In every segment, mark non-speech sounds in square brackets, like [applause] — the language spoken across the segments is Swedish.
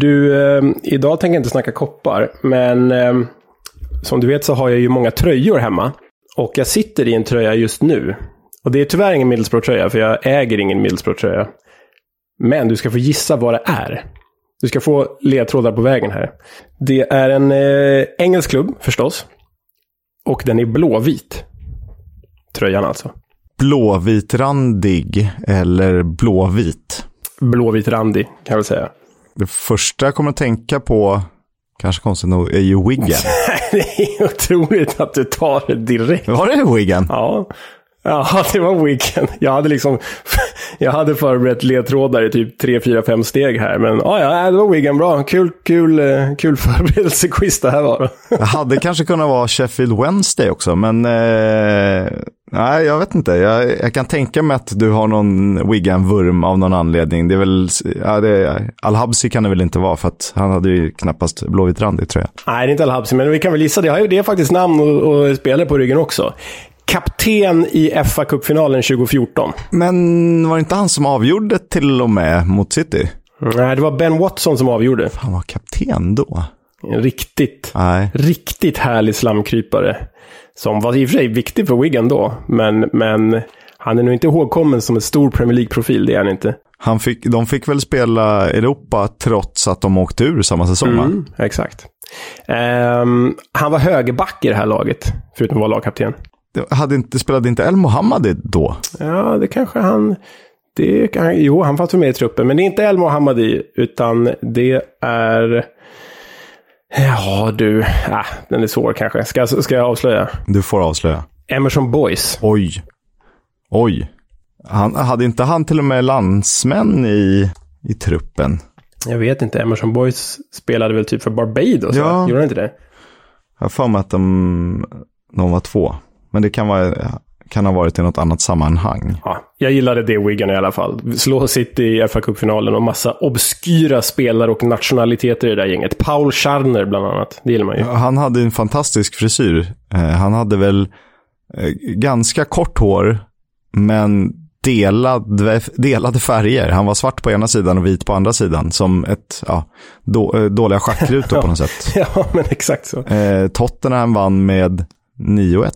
Du, eh, idag tänker jag inte snacka koppar, men eh, som du vet så har jag ju många tröjor hemma. Och jag sitter i en tröja just nu. Och det är tyvärr ingen Middlesbrough-tröja, för jag äger ingen Middlesbrough-tröja. Men du ska få gissa vad det är. Du ska få ledtrådar på vägen här. Det är en eh, engelsk klubb, förstås. Och den är blåvit. Tröjan alltså. Blåvitrandig eller blåvit? Blåvit randig, kan jag väl säga. Det första jag kommer att tänka på, kanske konstigt nog, är ju Wiggen. [laughs] det är otroligt att du tar det direkt. Var det Wiggen? Ja. Ja, [laughs] det var Weekend. Jag hade liksom, [laughs] jag hade förberett ledtrådar i typ 3, 4, 5 steg här. Men ja, ja, det var Weekend. Bra. Kul, kul, eh, kul [laughs] förberedelsequiz det här var. Det hade kanske kunnat vara Sheffield Wednesday också, men eh, nej, jag vet inte. Jag, jag, kan tänka mig att du har någon Wigan-vurm av någon anledning. Det är väl, ja, det, Al-Habsi kan det väl inte vara, för att han hade ju knappast blåvit randig tror jag. Nej, det är inte Al-Habsi, men vi kan väl gissa. Det det är faktiskt namn och, och spelare på ryggen också kapten i fa Cup-finalen 2014. Men var det inte han som avgjorde till och med mot City? Nej, det var Ben Watson som avgjorde. Han var kapten då? Riktigt, Nej. riktigt härlig slamkrypare. Som var i och för sig viktig för Wigan då, men, men han är nog inte ihågkommen som en stor Premier League-profil, det är han inte. Han fick, de fick väl spela Europa trots att de åkte ur samma säsong, mm, Exakt. Um, han var högerback i det här laget, förutom att vara lagkapten hade inte, spelade inte El Mohammadi då? Ja, det kanske han... Det kan, jo, han fanns med i truppen, men det är inte El Mohammadi, utan det är... Ja, du. Äh, den är svår kanske. Ska, ska jag avslöja? Du får avslöja. Emerson Boys. Oj. Oj. Han, hade inte han till och med landsmän i, i truppen? Jag vet inte. Emerson Boys spelade väl typ för Barbados? Ja. Gjorde han inte det? Jag har för mig att de, de var två. Men det kan, vara, kan ha varit i något annat sammanhang. Ja, jag gillade det Wigan i alla fall. Slå City i fa Cup-finalen och massa obskyra spelare och nationaliteter i det där gänget. Paul Scharner bland annat. Det gillar man ju. Han hade en fantastisk frisyr. Eh, han hade väl eh, ganska kort hår, men delade, delade färger. Han var svart på ena sidan och vit på andra sidan. Som ett, ja, då, eh, dåliga schackrutor på något sätt. [laughs] ja, men exakt så. Eh, Tottenham vann med 9-1.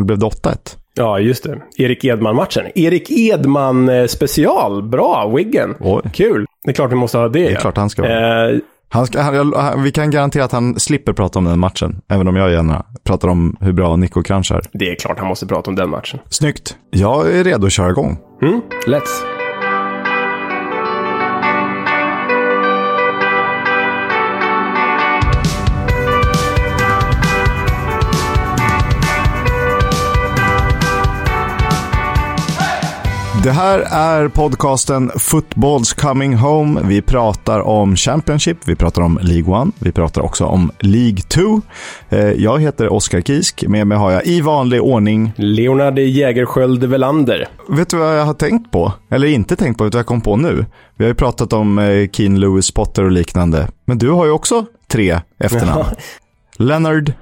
Eller blev det 8-1? Ja, just det. Erik Edman-matchen. Erik Edman eh, special. Bra, Wiggen. Oj. Kul. Det är klart vi måste ha det. Det är klart han ska ha. Eh, han ska, han, vi kan garantera att han slipper prata om den matchen, även om jag gärna pratar om hur bra Nico Crunch är. Det är klart han måste prata om den matchen. Snyggt. Jag är redo att köra igång. Mm, let's. Det här är podcasten Footballs coming home. Vi pratar om Championship, vi pratar om League 1, vi pratar också om League 2. Eh, jag heter Oskar Kisk, med mig har jag i vanlig ordning Leonard Jägerskiöld Velander. Vet du vad jag har tänkt på? Eller inte tänkt på, utan jag kom på nu. Vi har ju pratat om eh, Keen Lewis Potter och liknande. Men du har ju också tre efternamn. Leonard,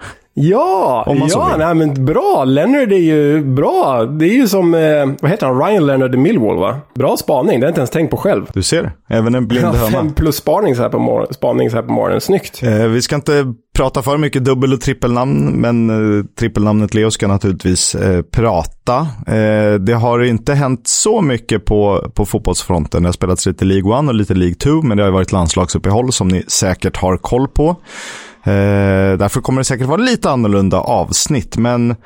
Ja, ja nej, men bra. Leonard är ju bra. Det är ju som, eh, vad heter han, Ryan Leonard i Millwall va? Bra spaning, det har jag inte ens tänkt på själv. Du ser, även en blind [laughs] ja, höna. Fem plus spaning så här på, mor spaning så här på morgonen, snyggt. Eh, vi ska inte prata för mycket dubbel och trippelnamn, men eh, trippelnamnet Leo ska naturligtvis eh, prata. Eh, det har inte hänt så mycket på, på fotbollsfronten. Det har spelats lite League 1 och lite League 2, men det har varit landslagsuppehåll som ni säkert har koll på. Eh, därför kommer det säkert vara lite annorlunda avsnitt, men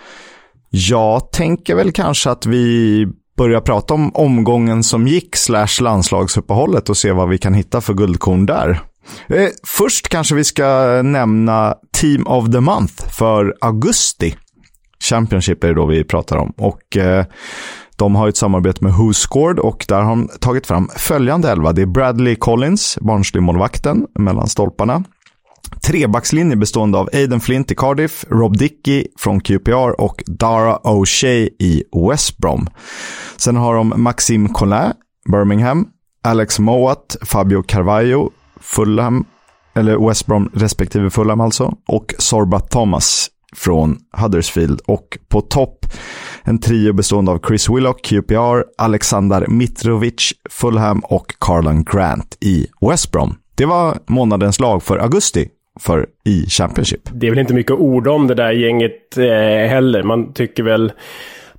jag tänker väl kanske att vi börjar prata om omgången som gick slash landslagsuppehållet och se vad vi kan hitta för guldkorn där. Eh, först kanske vi ska nämna Team of the Month för augusti. Championship är det då vi pratar om. Och eh, de har ett samarbete med WhoScored och där har de tagit fram följande elva. Det är Bradley Collins, Barnsley-målvakten, mellan stolparna trebackslinje bestående av Aiden Flint i Cardiff, Rob Dickey från QPR och Dara O'Shea i West Brom. Sen har de Maxime Collin, Birmingham, Alex Mowat, Fabio Carvalho, Fulham, eller West Brom respektive Fulham alltså, och Sorba Thomas från Huddersfield. Och på topp en trio bestående av Chris Willock, QPR, Alexander Mitrovic, Fulham och Carlan Grant i West Brom. Det var månadens lag för augusti för i Championship. Det är väl inte mycket ord om det där gänget eh, heller. Man tycker väl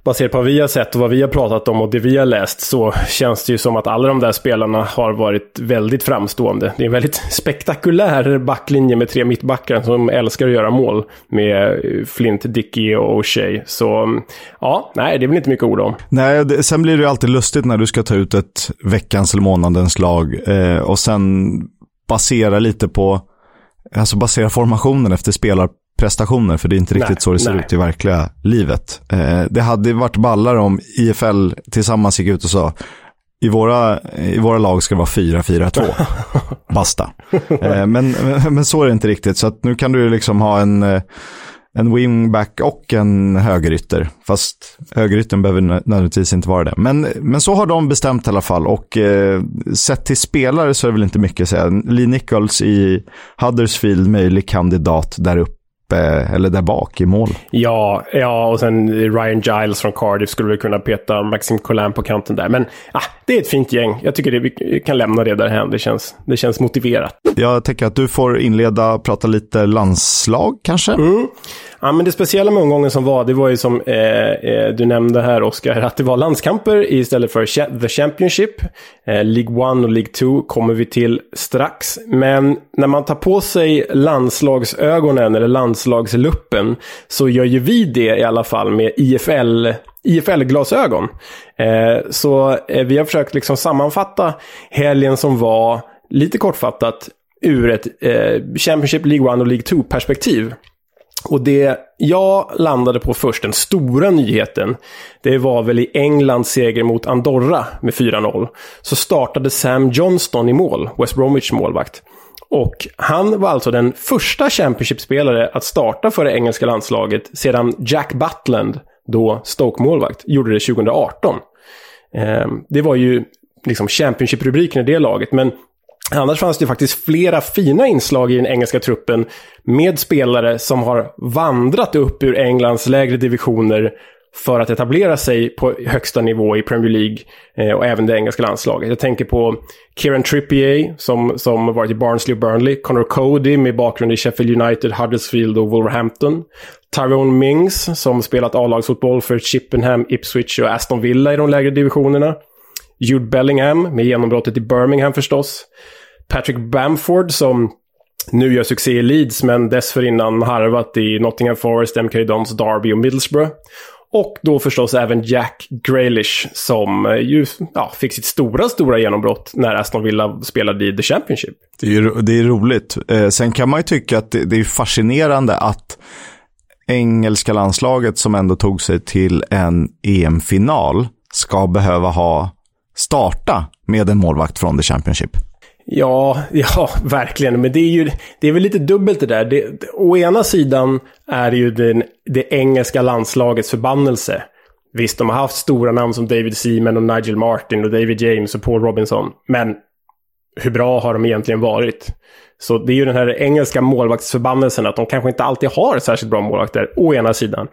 baserat på vad vi har sett och vad vi har pratat om och det vi har läst så känns det ju som att alla de där spelarna har varit väldigt framstående. Det är en väldigt [laughs] spektakulär backlinje med tre mittbackar som älskar att göra mål med Flint, Dicky och O'Shea. Så ja, nej, det är väl inte mycket ord om. Nej, det, sen blir det ju alltid lustigt när du ska ta ut ett veckans eller månadens lag eh, och sen basera lite på alltså basera formationen efter spelar prestationer, för det är inte riktigt nej, så det ser nej. ut i verkliga livet. Eh, det hade varit ballar om IFL tillsammans gick ut och sa i våra, i våra lag ska det vara 4-4-2. [laughs] Basta. Eh, men, [laughs] men så är det inte riktigt. Så nu kan du liksom ha en, eh, en wingback och en högerytter. Fast högeryttern behöver nödvändigtvis inte vara det. Men, men så har de bestämt i alla fall. Och eh, sett till spelare så är det väl inte mycket att säga. Lee Nichols i Huddersfield, möjlig kandidat där uppe eller där bak i mål. Ja, ja och sen Ryan Giles från Cardiff skulle vi kunna peta Maxim Collin på kanten där. Men ah, det är ett fint gäng. Jag tycker det, vi kan lämna det därhän. Det känns, det känns motiverat. Jag tänker att du får inleda prata lite landslag kanske? Mm. Ja, men det speciella med omgången som var, det var ju som eh, eh du nämnde här Oskar, att det var landskamper istället för The Championship. Eh, League 1 och League 2 kommer vi till strax. Men när man tar på sig landslagsögonen eller landslagsluppen så gör ju vi det i alla fall med IFL IFL-glasögon. Eh, så eh, vi har försökt liksom sammanfatta helgen som var, lite kortfattat, ur ett eh, Championship League 1 och League 2-perspektiv. Och det jag landade på först, den stora nyheten, det var väl i Englands seger mot Andorra med 4-0. Så startade Sam Johnston i mål, West Bromwich målvakt. Och han var alltså den första Championship-spelare att starta för det engelska landslaget sedan Jack Butland, då Stoke-målvakt, gjorde det 2018. Ehm, det var ju liksom Championship-rubriken i det laget, men Annars fanns det faktiskt flera fina inslag i den engelska truppen med spelare som har vandrat upp ur Englands lägre divisioner för att etablera sig på högsta nivå i Premier League eh, och även det engelska landslaget. Jag tänker på Kieran Trippier som, som varit i Barnsley och Burnley. Connor Cody med bakgrund i Sheffield United, Huddersfield och Wolverhampton. Tyrone Mings som spelat A-lagsfotboll för Chippenham, Ipswich och Aston Villa i de lägre divisionerna. Jude Bellingham med genombrottet i Birmingham förstås. Patrick Bamford som nu gör succé i Leeds men dessförinnan harvat i Nottingham Forest, MK Dons, Derby och Middlesbrough. Och då förstås även Jack Grealish som eh, ju ja, fick sitt stora, stora genombrott när Aston Villa spelade i The Championship. Det är, det är roligt. Eh, sen kan man ju tycka att det, det är fascinerande att engelska landslaget som ändå tog sig till en EM-final ska behöva ha starta med en målvakt från The Championship. Ja, [laughs] ja, verkligen. Men det är ju det är väl lite dubbelt det där. Det, å ena sidan är det ju den, det engelska landslagets förbannelse. Visst, de har haft stora namn som David Seaman och Nigel Martin och David James och Paul Robinson. Men hur bra har de egentligen varit? Så det är ju den här engelska målvaktsförbannelsen att de kanske inte alltid har särskilt bra målvakter, å ena sidan.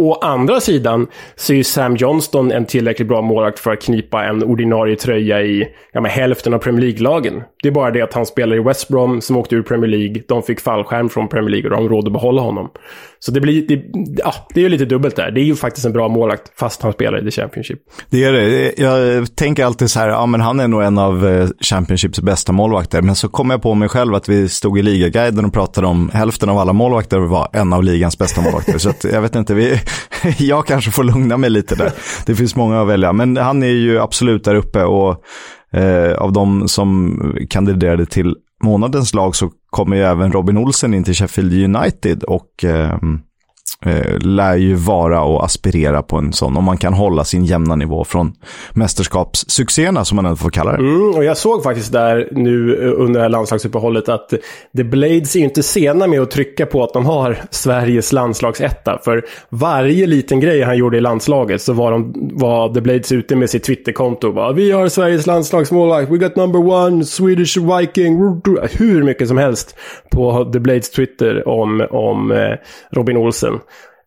Å andra sidan så är ju Sam Johnston en tillräckligt bra målvakt för att knipa en ordinarie tröja i ja, med hälften av Premier League-lagen. Det är bara det att han spelar i West Brom som åkte ur Premier League. De fick fallskärm från Premier League och de har råd att behålla honom. Så det blir, det, ja, det är ju lite dubbelt där. Det är ju faktiskt en bra målvakt fast han spelar i The Championship. Det är det. Jag tänker alltid så här, ja men han är nog en av eh, Championships bästa målvakter. Men så kom jag på mig själv att vi stod i ligaguiden och pratade om hälften av alla målvakter var en av ligans bästa målvakter. så att, jag vet inte, vi, [laughs] jag kanske får lugna mig lite där. Det finns många att välja, men han är ju absolut där uppe och eh, av de som kandiderade till månadens lag så kommer ju även Robin Olsen in till Sheffield United och eh, eh, lär ju vara och aspirera på en sån, om man kan hålla sin jämna nivå från mästerskapssuccéerna som man ändå får kalla det. Mm, och jag såg faktiskt där nu eh, under det här landslagsuppehållet att The Blades är ju inte sena med att trycka på att de har Sveriges landslagsetta. För varje liten grej han gjorde i landslaget så var, de, var The Blades ute med sitt Twitterkonto. Bara, Vi har Sveriges landslagsmålvakt, we got number one, Swedish Viking, hur mycket som helst på The Blades Twitter om, om eh, Robin Olsen.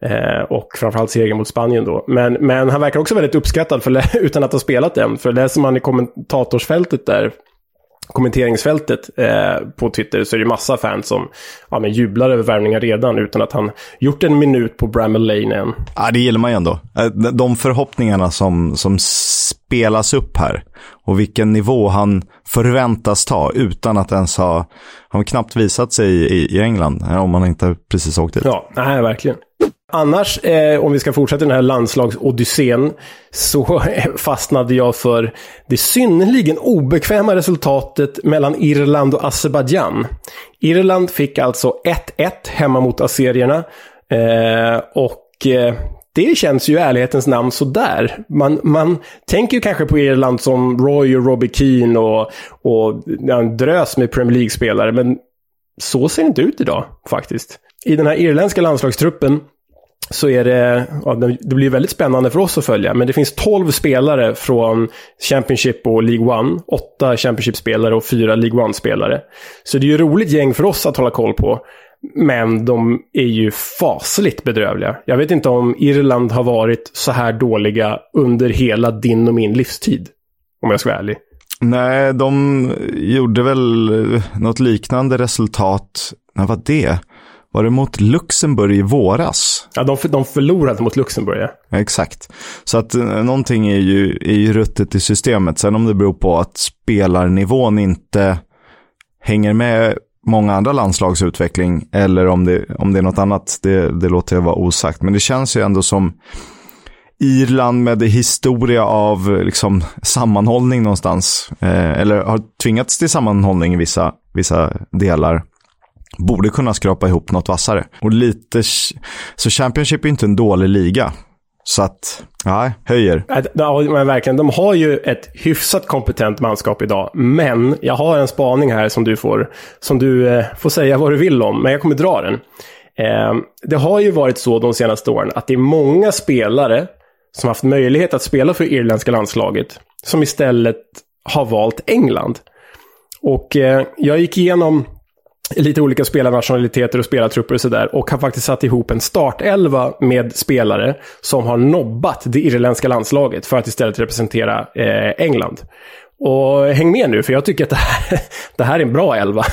Eh, och framförallt seger mot Spanien då. Men, men han verkar också väldigt uppskattad för, [laughs] utan att ha spelat än. För läser man i kommentatorsfältet där kommenteringsfältet eh, på Twitter så är det massa fans som ja, men jublar över värvningar redan utan att han gjort en minut på Bramall Lane än. Ja, det gillar man ju ändå. Eh, de förhoppningarna som, som spelas upp här och vilken nivå han förväntas ta utan att ens ha, har knappt visat sig i, i England, eh, om man inte precis åkt dit. Ja, nej, verkligen. Annars, eh, om vi ska fortsätta den här landslagsodyssén, så [laughs] fastnade jag för det synnerligen obekväma resultatet mellan Irland och Azerbajdzjan. Irland fick alltså 1-1 hemma mot azerierna. Eh, och eh, det känns ju i ärlighetens namn sådär. Man, man tänker ju kanske på Irland som Roy och Robbie Keane och, och en drös med Premier League-spelare, men så ser det inte ut idag faktiskt. I den här irländska landslagstruppen så är det, ja, det blir väldigt spännande för oss att följa. Men det finns 12 spelare från Championship och League One. 8 Championship-spelare och 4 League One-spelare. Så det är ju ett roligt gäng för oss att hålla koll på. Men de är ju fasligt bedrövliga. Jag vet inte om Irland har varit så här dåliga under hela din och min livstid. Om jag ska vara ärlig. Nej, de gjorde väl något liknande resultat. När var det? Var det mot Luxemburg i våras? Ja, de, de förlorade mot Luxemburg, ja. Exakt. Så att eh, någonting är ju, är ju ruttet i systemet. Sen om det beror på att spelarnivån inte hänger med många andra landslags utveckling eller om det, om det är något annat, det, det låter jag vara osagt. Men det känns ju ändå som Irland med historia av liksom, sammanhållning någonstans. Eh, eller har tvingats till sammanhållning i vissa, vissa delar borde kunna skrapa ihop något vassare. Och lite, så Championship är inte en dålig liga. Så att, ja, höjer. Ja, men verkligen. De har ju ett hyfsat kompetent manskap idag. Men jag har en spaning här som du får, som du eh, får säga vad du vill om. Men jag kommer dra den. Eh, det har ju varit så de senaste åren att det är många spelare som haft möjlighet att spela för irländska landslaget som istället har valt England. Och eh, jag gick igenom lite olika spelarnationaliteter och spelartrupper och sådär. Och har faktiskt satt ihop en startelva med spelare som har nobbat det irländska landslaget för att istället representera eh, England. Och häng med nu, för jag tycker att det här, [laughs] det här är en bra elva.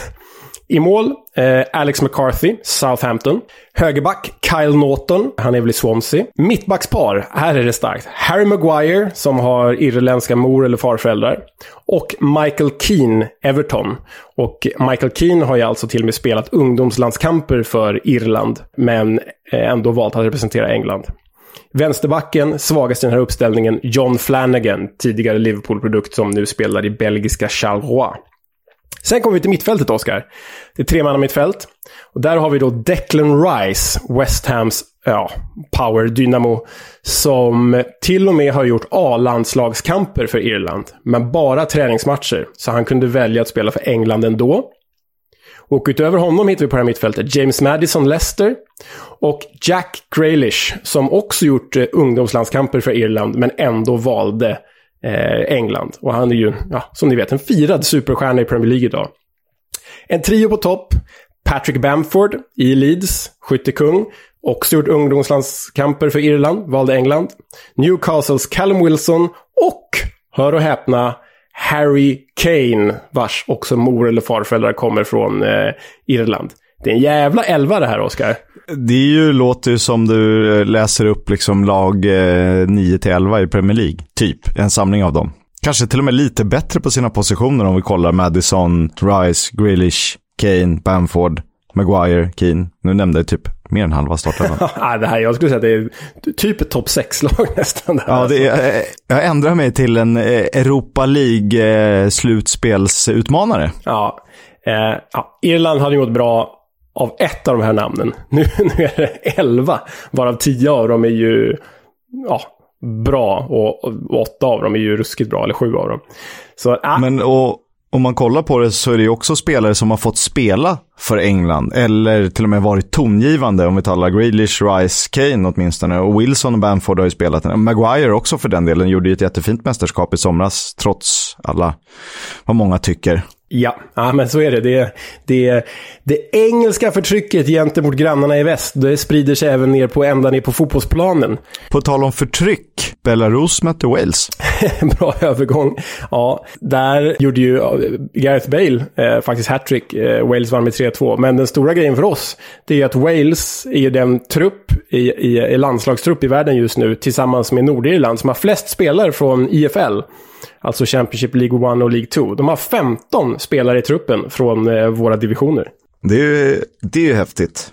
I mål, eh, Alex McCarthy, Southampton. Högerback, Kyle Norton, han är väl i Swansea. Mittbackspar, här är det starkt. Harry Maguire, som har irländska mor eller farföräldrar. Och Michael Keane, Everton. Och Michael Keane har ju alltså till och med spelat ungdomslandskamper för Irland, men eh, ändå valt att representera England. Vänsterbacken, svagast i den här uppställningen, John Flanagan, tidigare Liverpool-produkt som nu spelar i belgiska Charleroi. Sen kommer vi till mittfältet, Oskar. Det är tre man mittfält. Och där har vi då Declan Rice, West Hams ja, power dynamo, som till och med har gjort A-landslagskamper för Irland. Men bara träningsmatcher, så han kunde välja att spela för England ändå. Och utöver honom hittar vi på det här mittfältet James Madison Leicester och Jack Grealish som också gjort eh, ungdomslandskamper för Irland men ändå valde eh, England. Och han är ju, ja, som ni vet, en firad superstjärna i Premier League idag. En trio på topp. Patrick Bamford i Leeds, skyttekung. Också gjort ungdomslandskamper för Irland, valde England. Newcastles Callum Wilson och, hör och häpna, Harry Kane, vars också mor eller farföräldrar kommer från eh, Irland. Det är en jävla elva det här, Oskar. Det är ju, låter ju som du eh, läser upp liksom lag eh, 9-11 i Premier League. Typ, en samling av dem. Kanske till och med lite bättre på sina positioner om vi kollar Madison, Rice, Grealish, Kane, Bamford, Maguire, Keane. Nu nämnde jag typ mer än halva starten. [laughs] ja, det här, jag skulle säga att det är typ ett topp 6-lag [laughs] nästan. Det ja, det är, eh, jag ändrar mig till en eh, Europa League-slutspelsutmanare. Ja, eh, ja, Irland hade gjort bra av ett av de här namnen. [laughs] Nu, nu är det elva, varav tio av dem är ju ja, bra och, och, åtta av dem är ju ruskigt bra, eller sju av dem. Så, ah. Men och, om man kollar på det så är det ju också spelare som har fått spela för England, eller till och med varit tongivande om vi talar Grealish, Rice, Kane åtminstone. Och Wilson och Bamford har ju spelat. Maguire också för den delen, gjorde ju ett jättefint mästerskap i somras, trots alla, vad många tycker. Ja, ja men så är det. Det, det. det engelska förtrycket gentemot grannarna i väst, det sprider sig även ner på ända ner på fotbollsplanen. På tal om förtryck, Belarus mötte Wales. [laughs] Bra övergång. Ja, där gjorde ju Gareth Bale eh, faktiskt hattrick. Eh, Wales vann med 3-2. Men den stora grejen för oss, det är att Wales är ju den trupp i, i, i landslagstrupp i världen just nu, tillsammans med Nordirland, som har flest spelare från IFL. Alltså Championship League 1 och League 2. De har 15 spelare i truppen från eh, våra divisioner. Det är ju, det är ju häftigt.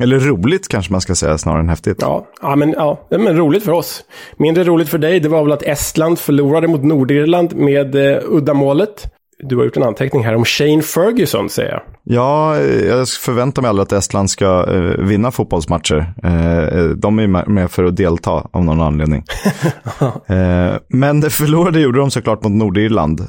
Eller roligt kanske man ska säga snarare än häftigt. Ja, ja, men, ja, men roligt för oss. Mindre roligt för dig, det var väl att Estland förlorade mot Nordirland med eh, uddamålet du har gjort en anteckning här om Shane Ferguson, säger jag. Ja, jag förväntar mig aldrig att Estland ska uh, vinna fotbollsmatcher. Uh, de är med för att delta av någon anledning. uh, [laughs] men det förlorade gjorde de såklart mot Nordirland.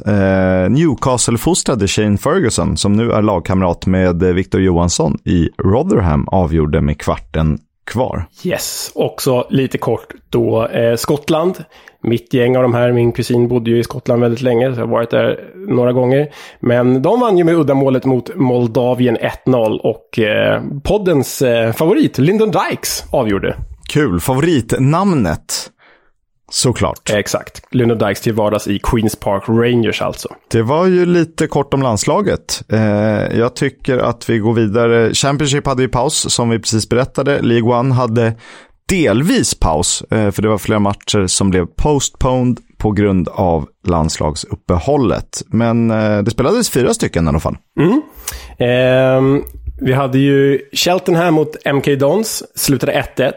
Newcastle-fostrade Shane Ferguson, som nu är lagkamrat med Victor Johansson i Rotherham, avgjorde med kvarten kvar. Yes, också lite kort då eh, Skottland. Mitt gäng av de här, min kusin bodde ju i Skottland väldigt länge, så jag har varit där några gånger. Men de vann ju med uddamålet mot Moldavien 1-0 och eh, poddens eh, favorit, Lyndon Dykes, avgjorde. Kul, favoritnamnet. Såklart. Exakt. Lyndon Dykes till vardags i Queens Park Rangers alltså. Det var ju lite kort om landslaget. Eh, jag tycker att vi går vidare. Championship hade ju paus, som vi precis berättade. League One hade delvis paus, eh, för det var flera matcher som blev postponed på grund av landslagsuppehållet. Men eh, det spelades fyra stycken i alla fall. Mm. Eh, vi hade ju Cheltenham mot MK Dons, slutade 1-1.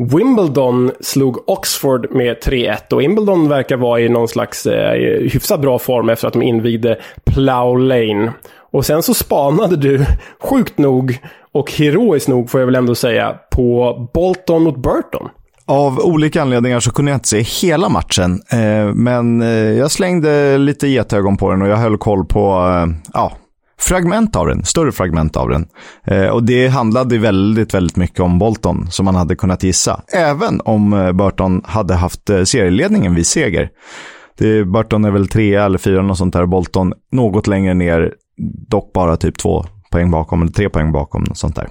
Wimbledon slog Oxford med 3-1 och Wimbledon verkar vara i någon slags eh, hyfsat bra form efter att de invigde Plow Lane. Och sen så spanade du, [laughs] sjukt nog och heroiskt nog får jag väl ändå säga, på Bolton mot Burton. Av olika anledningar så kunde jag inte se hela matchen, eh, men eh, jag slängde lite getögon på den och jag höll koll på, eh, ja, fragment av den, större fragment av den. Eh, och det handlade väldigt, väldigt mycket om Bolton, som man hade kunnat gissa. Även om eh, Burton hade haft eh, serieledningen vid seger. Det, Burton är väl trea eller fyra, något sånt där. Bolton något längre ner, dock bara typ två poäng bakom, eller tre poäng bakom, något sånt där.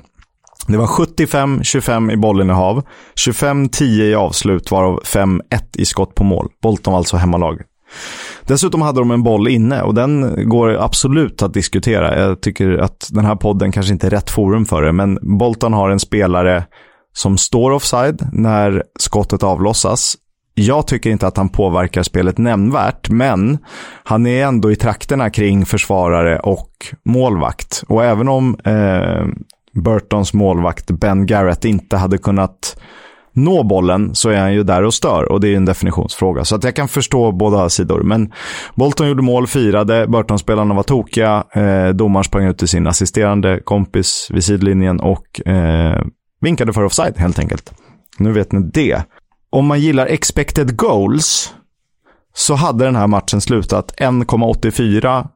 Det var 75-25 i bollinnehav, 25-10 i avslut, varav 5-1 i skott på mål. Bolton var alltså hemmalag. Dessutom hade de en boll inne och den går absolut att diskutera. Jag tycker att den här podden kanske inte är rätt forum för det, men Bolton har en spelare som står offside när skottet avlossas. Jag tycker inte att han påverkar spelet nämnvärt, men han är ändå i trakterna kring försvarare och målvakt. Och även om eh, Burtons målvakt Ben Garrett inte hade kunnat nå bollen så är han ju där och stör och det är en definitionsfråga. Så att jag kan förstå båda sidor. Men Bolton gjorde mål, firade, Burton-spelarna var tokiga, eh, domaren sprang ut till sin assisterande kompis vid sidlinjen och eh, vinkade för offside helt enkelt. Nu vet ni det. Om man gillar expected goals så hade den här matchen slutat 1,84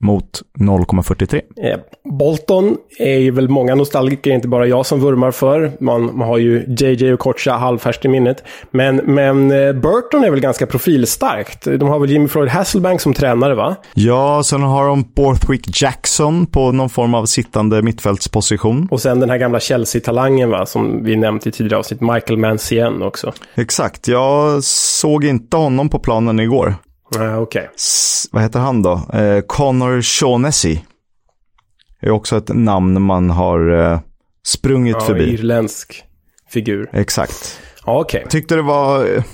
mot 0,43. Eh, Bolton är ju väl många nostalgiker, inte bara jag som vurmar för. Man, man har ju JJ och Kocha halvfärskt i minnet. Men, men eh, Burton är väl ganska profilstarkt. De har väl Jimmy Floyd Hasselbank som tränare, va? Ja, sen har de Borthwick Jackson på någon form av sittande mittfältsposition. Och sen den här gamla Chelsea-talangen, va? Som vi nämnt i tidigare avsnitt, Michael Mancien också. Exakt, jag såg inte honom på planen igår. Uh, okay. Vad heter han då? Eh, Connor Shaughnessy. Är också ett namn man har eh, sprungit ja, förbi. irländsk figur. Exakt. Okay. Tyckte det var, eh,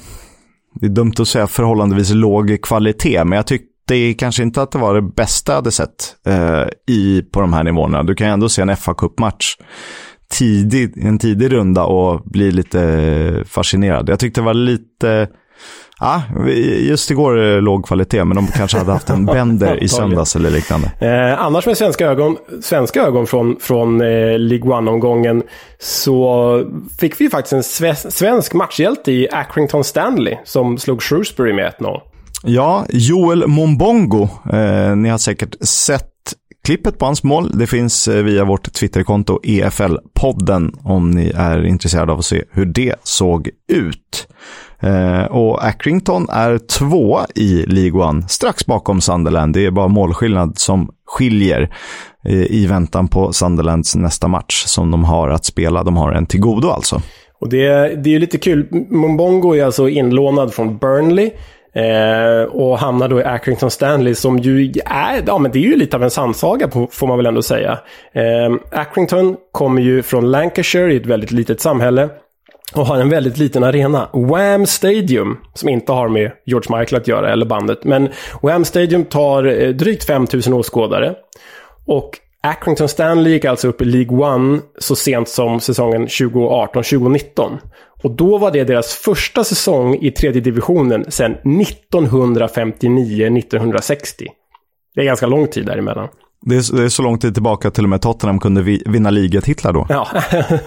det är dumt att säga förhållandevis låg kvalitet, men jag tyckte kanske inte att det var det bästa jag hade sett eh, i, på de här nivåerna. Du kan ju ändå se en fa Cup-match tidig, en tidig runda och bli lite fascinerad. Jag tyckte det var lite Ja, just igår eh, låg kvalitet, men de kanske hade haft en bänder i [laughs] söndags eller liknande. Eh, annars med svenska ögon, svenska ögon från, från eh, League One-omgången så fick vi faktiskt en svensk matchhjälte i Accrington Stanley som slog Shrewsbury med 1-0. Ja, Joel Mombongo. Eh, ni har säkert sett klippet på hans mål. Det finns eh, via vårt Twitterkonto EFL-podden om ni är intresserade av att se hur det såg ut. Eh, och Accrington är två i League One, strax bakom Sunderland. Det är bara målskillnad som skiljer eh, i väntan på Sunderlands nästa match som de har att spela. De har en till godo alltså. Och det, det är ju lite kul. Mumbongo är alltså inlånad från Burnley. Eh, och hamnar då i Accrington Stanley som ju är, ja men det är ju lite av en sannsaga på, får man väl ändå säga. Eh, Accrington kommer ju från Lancashire i ett väldigt litet samhälle. Och har en väldigt liten arena. Wham Stadium, som inte har med George Michael att göra, eller bandet. Men Wham Stadium tar eh, drygt 5000 åskådare. Och Accrington Stanley gick alltså upp i League One så sent som säsongen 2018-2019. Och då var det deras första säsong i tredje divisionen sedan 1959-1960. Det är ganska lång tid däremellan. Det är, det är så lång tid tillbaka till och med Tottenham kunde vi, vinna ligatitlar då. Ja,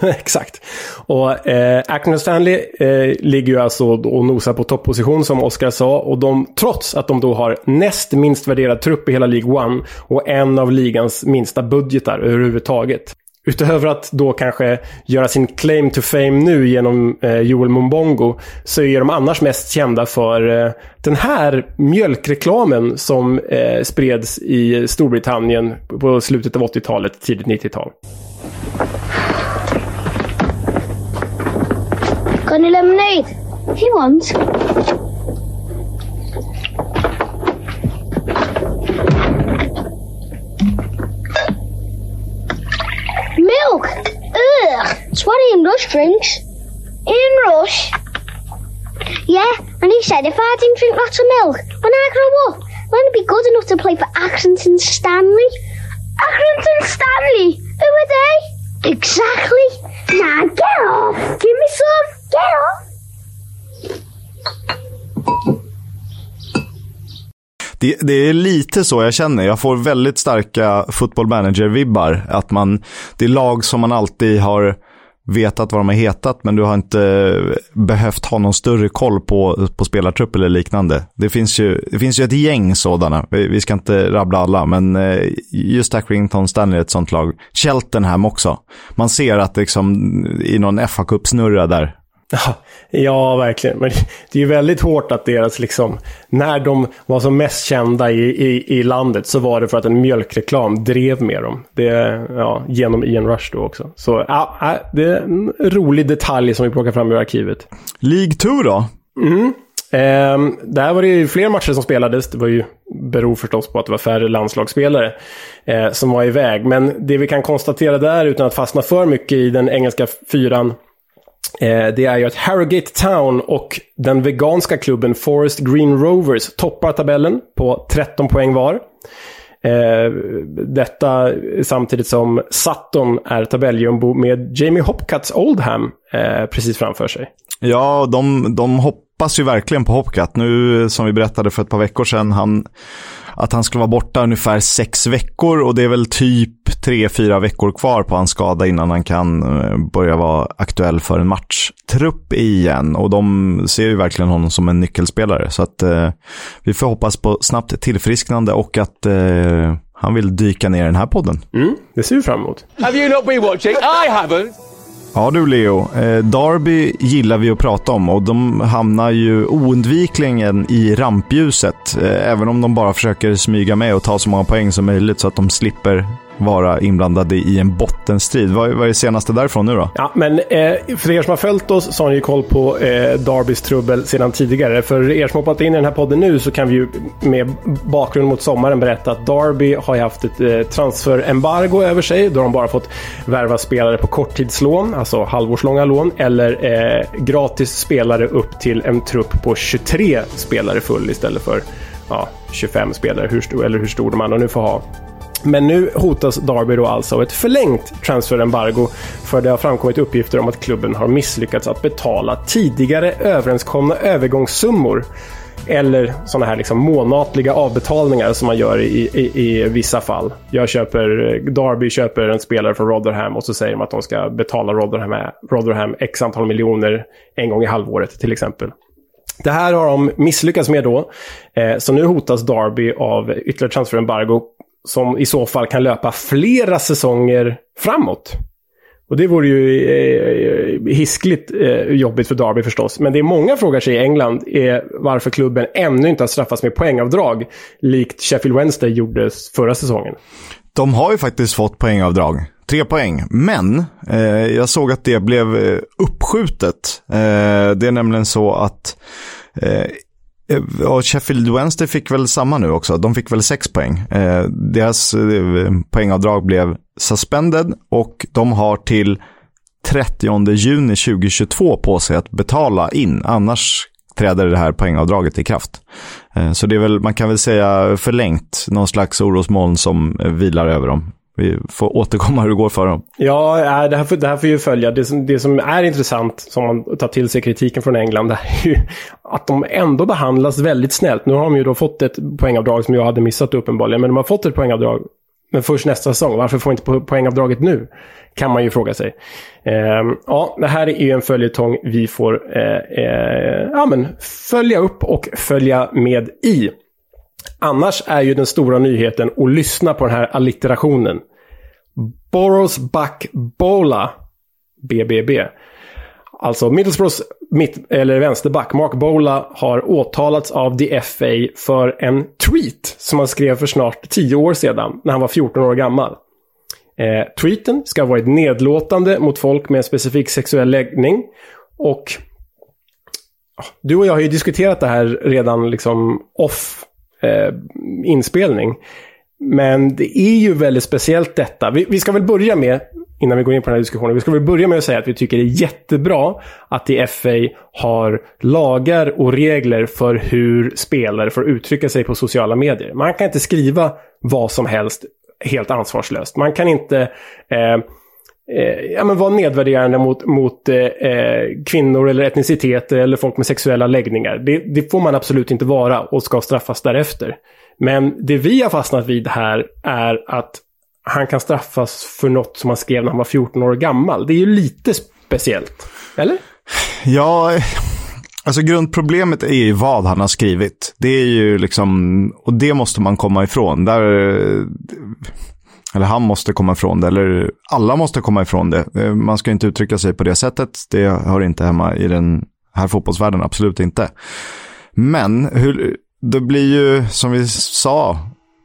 [laughs] exakt. Och eh, Accrington Stanley eh, ligger ju alltså och nosar på topposition som Oskar sa. Och de, trots att de då har näst minst värderad trupp i hela League One och en av ligans minsta budgetar överhuvudtaget. Utöver att då kanske göra sin claim to fame nu genom eh, Joel Mumbongo så är de annars mest kända för eh, den här mjölkreklamen som eh, spreds i Storbritannien på slutet av 80-talet, tidigt 90-tal. Got any lemonade? He wants. Milk! Ugh! It's what Rush drinks. Ian Rush? Yeah, and he said if I didn't drink lots of milk when I grow up, I'm be good enough to play for Accrington Stanley. Accrington Stanley? Who are they? Exactly. Now get off! Give me some! Get off! Det, det, är lite så jag känner. Jag får väldigt starka football manager-vibbar. Att man, det är lag som man alltid har vetat vad de har hetat, men du har inte behövt ha någon större koll på, på spelartrupp eller liknande. Det finns ju, det finns ju ett gäng sådana. Vi, vi ska inte rabbla alla, men eh, just Accrington Stanley är ett sånt lag. Cheltenham också. Man ser att liksom i någon FA-cup-snurra där Ja, verkligen. Men det är ju väldigt hårt att deras, liksom, när de var som mest kända i, i, i landet så var det för att en mjölkreklam drev med dem. Det, ja, genom Ian Rush då också. Så ja, det är en rolig detalj som vi plockar fram ur arkivet. League 2 då? Mm. Eh, där var det ju fler matcher som spelades. Det var ju, beror förstås på att det var färre landslagsspelare eh, som var iväg. Men det vi kan konstatera där, utan att fastna för mycket i den engelska fyran, Eh, det är ju att Harrogate Town och den veganska klubben Forest Green Rovers toppar tabellen på 13 poäng var. Eh, detta samtidigt som Sutton är tabelljumbo med Jamie Hopcats Oldham eh, precis framför sig. Ja, de, de hoppas ju verkligen på Hopcat. Nu, som vi berättade för ett par veckor sedan, han att han skulle vara borta ungefär sex veckor och det är väl typ tre, fyra veckor kvar på hans skada innan han kan eh, börja vara aktuell för en matchtrupp igen. Och de ser ju verkligen honom som en nyckelspelare. Så att eh, vi får hoppas på snabbt tillfrisknande och att eh, han vill dyka ner i den här podden. Mm, det ser vi fram emot. Have you not been watching? I haven't. Ja du Leo, eh, Derby gillar vi att prata om och de hamnar ju oundvikligen i rampljuset. Eh, även om de bara försöker smyga med och ta så många poäng som möjligt så att de slipper vara inblandade i en bottenstrid. Vad, vad är det senaste därifrån nu då? Ja, men eh, för er som har följt oss så har ni ju koll på eh, Darbys trubbel sedan tidigare. För er som hoppat in i den här podden nu så kan vi ju med bakgrund mot sommaren berätta att Darby har ju haft ett eh, transferembargo över sig. Då har de bara fått värva spelare på korttidslån, alltså halvårslånga lån, eller eh, gratis spelare upp till en trupp på 23 spelare full istället för ja, 25 spelare, hur stor, eller hur stor de andra nu får ha. Men nu hotas Derby då alltså av ett förlängt transferembargo för det har framkommit uppgifter om att klubben har misslyckats att betala tidigare överenskomna övergångssummor eller sådana här liksom månatliga avbetalningar som man gör i, i, i, vissa fall. Jag köper, Darby köper en spelare från Rotherham och så säger de att de ska betala Rotherham, Rotherham x antal miljoner en gång i halvåret till exempel. Det här har de misslyckats med då. Eh, så nu hotas Darby av ytterligare transferembargo som i så fall kan löpa flera säsonger framåt. Och det vore ju eh, eh hiskligt eh, jobbigt för Derby förstås. Men det många frågar sig i England är varför klubben ännu inte har straffats med poängavdrag. Likt Sheffield Wednesday gjorde förra säsongen. De har ju faktiskt fått poängavdrag. Tre poäng. Men eh, jag såg att det blev eh, uppskjutet. Eh, det är nämligen så att eh, Eh, och Sheffield Wednesday fick väl samma nu också. De fick väl sex poäng. Eh, deras eh, poängavdrag blev suspended och de har till 30 juni 2022 på sig att betala in. Annars träder det här poängavdraget i kraft. Eh, så det är väl, man kan väl säga förlängt, någon slags orosmoln som eh, vilar över dem. Vi får återkomma hur det går för dem. Ja, äh, det här får, det här får ju följa. Det som, det som är intressant, som man tar till sig kritiken från England, [laughs] det är ju att de ändå behandlas väldigt snällt. Nu har de ju då fått ett poängavdrag som jag hade missat uppenbarligen, men de har fått ett poängavdrag. Men först nästa säsong. Varför får inte poängavdraget nu? Kan man ju fråga sig. Eh, ja, det här är ju en följetong vi får eh, eh, ja, men följa upp och följa med i. Annars är ju den stora nyheten att lyssna på den här allitterationen. Boros Buck Bola BBB. Alltså Middlesbroughs mitt, eller vänsterback Mark Bola har åtalats av the FA för en tweet som han skrev för snart 10 år sedan när han var 14 år gammal. Eh, tweeten ska ha varit nedlåtande mot folk med en specifik sexuell läggning och du och jag har ju diskuterat det här redan liksom off eh, inspelning. Men det är ju väldigt speciellt detta. Vi, vi, ska väl börja med, innan vi går in på den här diskussionen, vi ska väl börja med att säga att vi tycker det är jättebra att i FA har lagar och regler för hur spelare får uttrycka sig på sociala medier. Man kan inte skriva vad som helst helt ansvarslöst. Man kan inte eh, eh, ja, men vara nedvärderande mot, mot eh, eh, kvinnor eller etniciteter eller folk med sexuella läggningar. Det, det, får man absolut inte vara och ska straffas därefter. Men det vi har fastnat vid här är att han kan straffas för något som han skrev när han var 14 år gammal. Det är ju lite speciellt. Eller? Ja, alltså grundproblemet är ju vad han har skrivit. Det är ju liksom, och det måste man komma ifrån. Där eller han måste komma ifrån det, eller alla måste komma ifrån det. Eh, man ska inte uttrycka sig på det sättet. Det hör inte hemma i den här fotbollsvärlden, absolut inte. Men hur, det blir ju, som vi sa,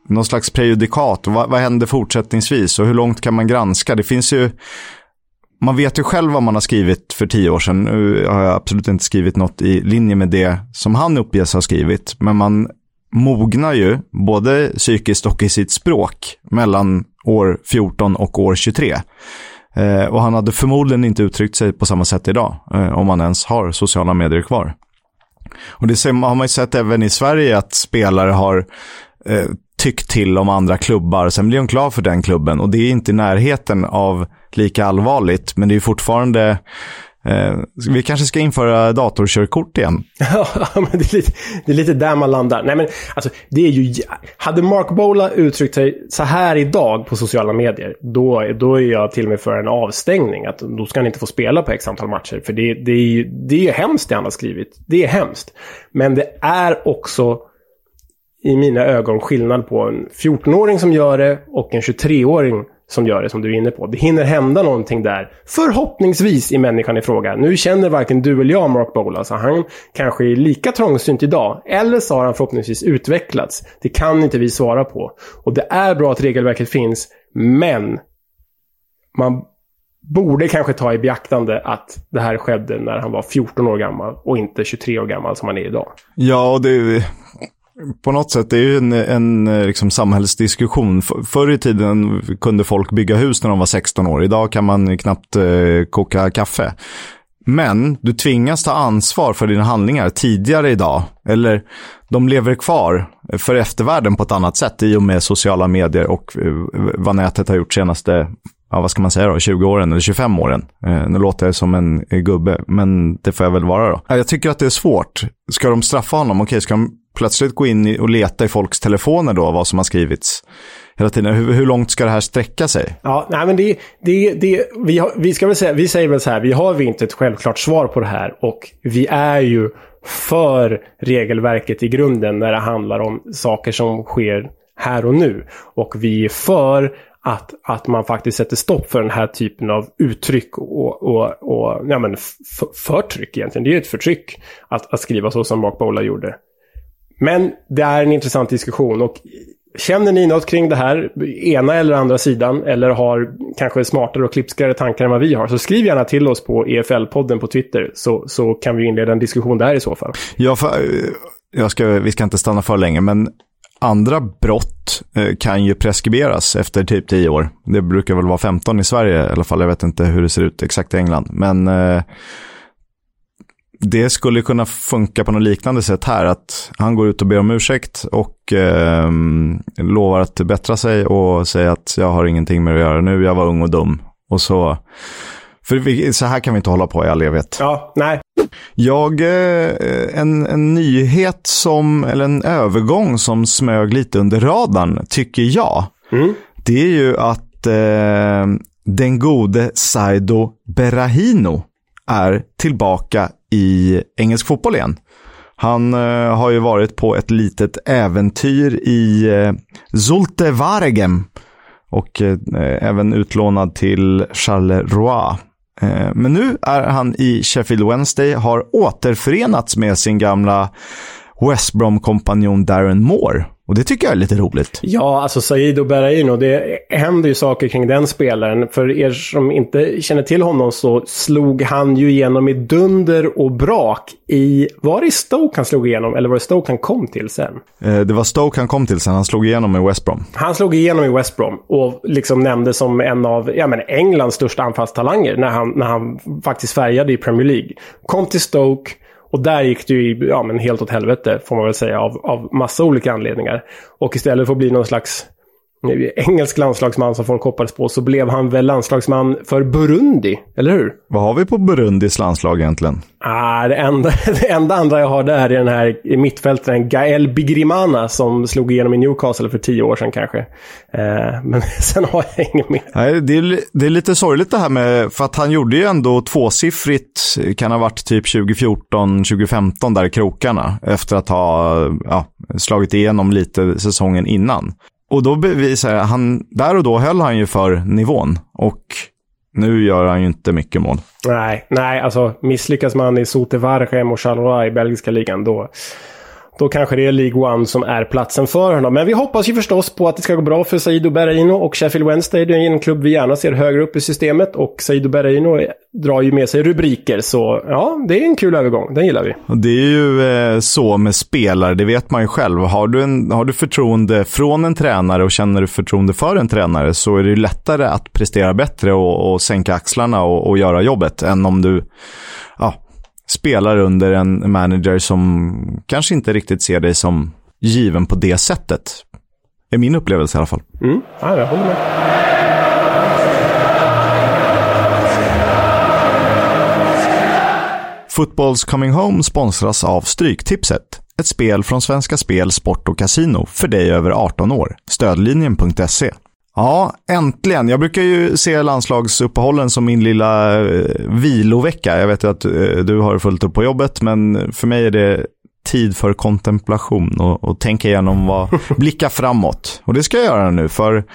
någon slags prejudikat. Vad, vad händer fortsättningsvis och hur långt kan man granska? Det finns ju, man vet ju själv vad man har skrivit för tio år sedan. Nu har jag absolut inte skrivit något i linje med det som han uppges ha skrivit. Men man mognar ju både psykiskt och i sitt språk mellan år 14 och år 23. Eh, och han hade förmodligen inte uttryckt sig på samma sätt idag, eh, om han ens har sociala medier kvar. Och det har man ju sett även i Sverige att spelare har eh, tyckt till om andra klubbar. Sen blir de klar för den klubben och det är inte i närheten av lika allvarligt. Men det är fortfarande Eh, vi kanske ska införa datorkörkort igen. [laughs] ja, men det är, lite, det är lite där man landar. Nej, men alltså, det är ju... Hade Mark Bola uttryckt sig så här idag på sociala medier, då, då är jag till och med för en avstängning. Att då ska han inte få spela på x antal matcher. För det, det, är ju, det är ju hemskt det han har skrivit. Det är hemskt. Men det är också i mina ögon skillnad på en 14-åring som gör det och en 23-åring som gör det som du är inne på. Det hinner hända någonting där. Förhoppningsvis i människan i fråga. Nu känner varken du eller jag Mark Bola, så alltså. han kanske är lika trångsynt idag. Eller så har han förhoppningsvis utvecklats. Det kan inte vi svara på. Och det är bra att regelverket finns, men man borde kanske ta i beaktande att det här skedde när han var 14 år gammal och inte 23 år gammal som han är idag. Ja, och det, på något sätt, det är ju en, en eh, liksom, samhällsdiskussion. Förr i tiden kunde folk bygga hus när de var 16 år. Idag kan man knappt eh, koka kaffe. Men du tvingas ta ansvar för dina handlingar tidigare idag. Eller de lever kvar för eftervärlden på ett annat sätt i och med sociala medier och eh, vad nätet har gjort senaste, ja, vad ska man säga då, 20 åren eller 25 åren. Eh, nu låter jag som en eh, gubbe, men det får jag väl vara då. Jag tycker att det är svårt. Ska de straffa honom? Okej, ska de plötsligt gå in och leta i folks telefoner då, vad som har skrivits hela tiden. Hur, hur långt ska det här sträcka sig? Ja, nej men det, det, det, vi, har, vi, ska väl säga, vi säger väl så här, vi har inte ett självklart svar på det här och vi är ju för regelverket i grunden när det handlar om saker som sker här och nu. Och vi är för att, att man faktiskt sätter stopp för den här typen av uttryck och, och, och ja, men förtryck egentligen. Det är ju ett förtryck att, att skriva så som Mark Bola gjorde. Men det är en intressant diskussion och Känner ni något kring det här, ena eller andra sidan, eller har kanske smartare och klipskare tankar än vad vi har, så skriv gärna till oss på EFL-podden på Twitter, så, så kan vi inleda en diskussion där i så fall. Ja, för, eh, jag ska, vi ska inte stanna för länge, men andra brott eh, kan ju preskriberas efter typ 10 år. Det brukar väl vara 15 i Sverige i alla fall. Jag vet inte hur det ser ut exakt i England. Men eh, det skulle kunna funka på något liknande sätt här. Att han går ut och ber om ursäkt och eh, lovar att bättra sig och säger att jag har ingenting med det att göra nu. Jag var ung och dum. Och så... För vi, så här kan vi inte hålla på i all evighet. Ja, nej. Jag, eh, en, en nyhet som, eller en övergång som smög lite under radarn, tycker jag. Mm. Det är ju att eh, den gode Saido Berahino är tillbaka i engelsk fotboll igen. Han eh, har ju varit på ett litet äventyr i eh, Zulte Waregem och eh, även utlånad till Charleroi. Eh, men nu är han i Sheffield Wednesday, har återförenats med sin gamla West Brom-kompanjon Darren Moore. Och det tycker jag är lite roligt. Ja, alltså Saido Berahino, det händer ju saker kring den spelaren. För er som inte känner till honom så slog han ju igenom i dunder och brak i... Var det Stoke han slog igenom eller var det Stoke han kom till sen? Eh, det var Stoke han kom till sen. Han slog igenom i West Brom. Han slog igenom i West Brom och liksom nämndes som en av ja, men Englands största anfallstalanger när han, när han faktiskt färgade i Premier League. Kom till Stoke och där gick det ju ja, men helt åt helvete, får man väl säga, av, av massa olika anledningar. Och istället för att bli någon slags engelsk landslagsman som folk hoppades på så blev han väl landslagsman för Burundi, eller hur? Vad har vi på Burundis landslag egentligen? Ah, det, enda, [laughs] det enda andra jag har där är den här mittfältaren Gael Bigrimana som slog igenom i Newcastle för tio år sedan kanske. Eh, men [laughs] sen har jag inget mer. Nej, det, är, det är lite sorgligt det här med, för att han gjorde ju ändå tvåsiffrigt, kan ha varit typ 2014, 2015 där i krokarna, efter att ha ja, slagit igenom lite säsongen innan. Och då bevisar han, där och då höll han ju för nivån. Och nu gör han ju inte mycket mål. Nej, nej, alltså misslyckas man i Sote Vargem och Charleroi i belgiska ligan då, då kanske det är League One som är platsen för honom. Men vi hoppas ju förstås på att det ska gå bra för Saido Berraino och Sheffield Wednesday. Det är en klubb vi gärna ser högre upp i systemet och Saido Berraino drar ju med sig rubriker. Så ja, det är en kul övergång. Den gillar vi. Det är ju eh, så med spelare, det vet man ju själv. Har du, en, har du förtroende från en tränare och känner du förtroende för en tränare så är det ju lättare att prestera bättre och, och sänka axlarna och, och göra jobbet än om du ja, spelar under en manager som kanske inte riktigt ser dig som given på det sättet. är min upplevelse i alla fall. Mm, ja, jag håller med. Footballs Coming Home sponsras av Stryktipset. Ett spel från Svenska Spel, Sport och Casino för dig över 18 år. Stödlinjen.se. Ja, äntligen. Jag brukar ju se landslagsuppehållen som min lilla eh, vilovecka. Jag vet att eh, du har fullt upp på jobbet, men för mig är det tid för kontemplation och, och tänka igenom vad, [laughs] blicka framåt. Och det ska jag göra nu, för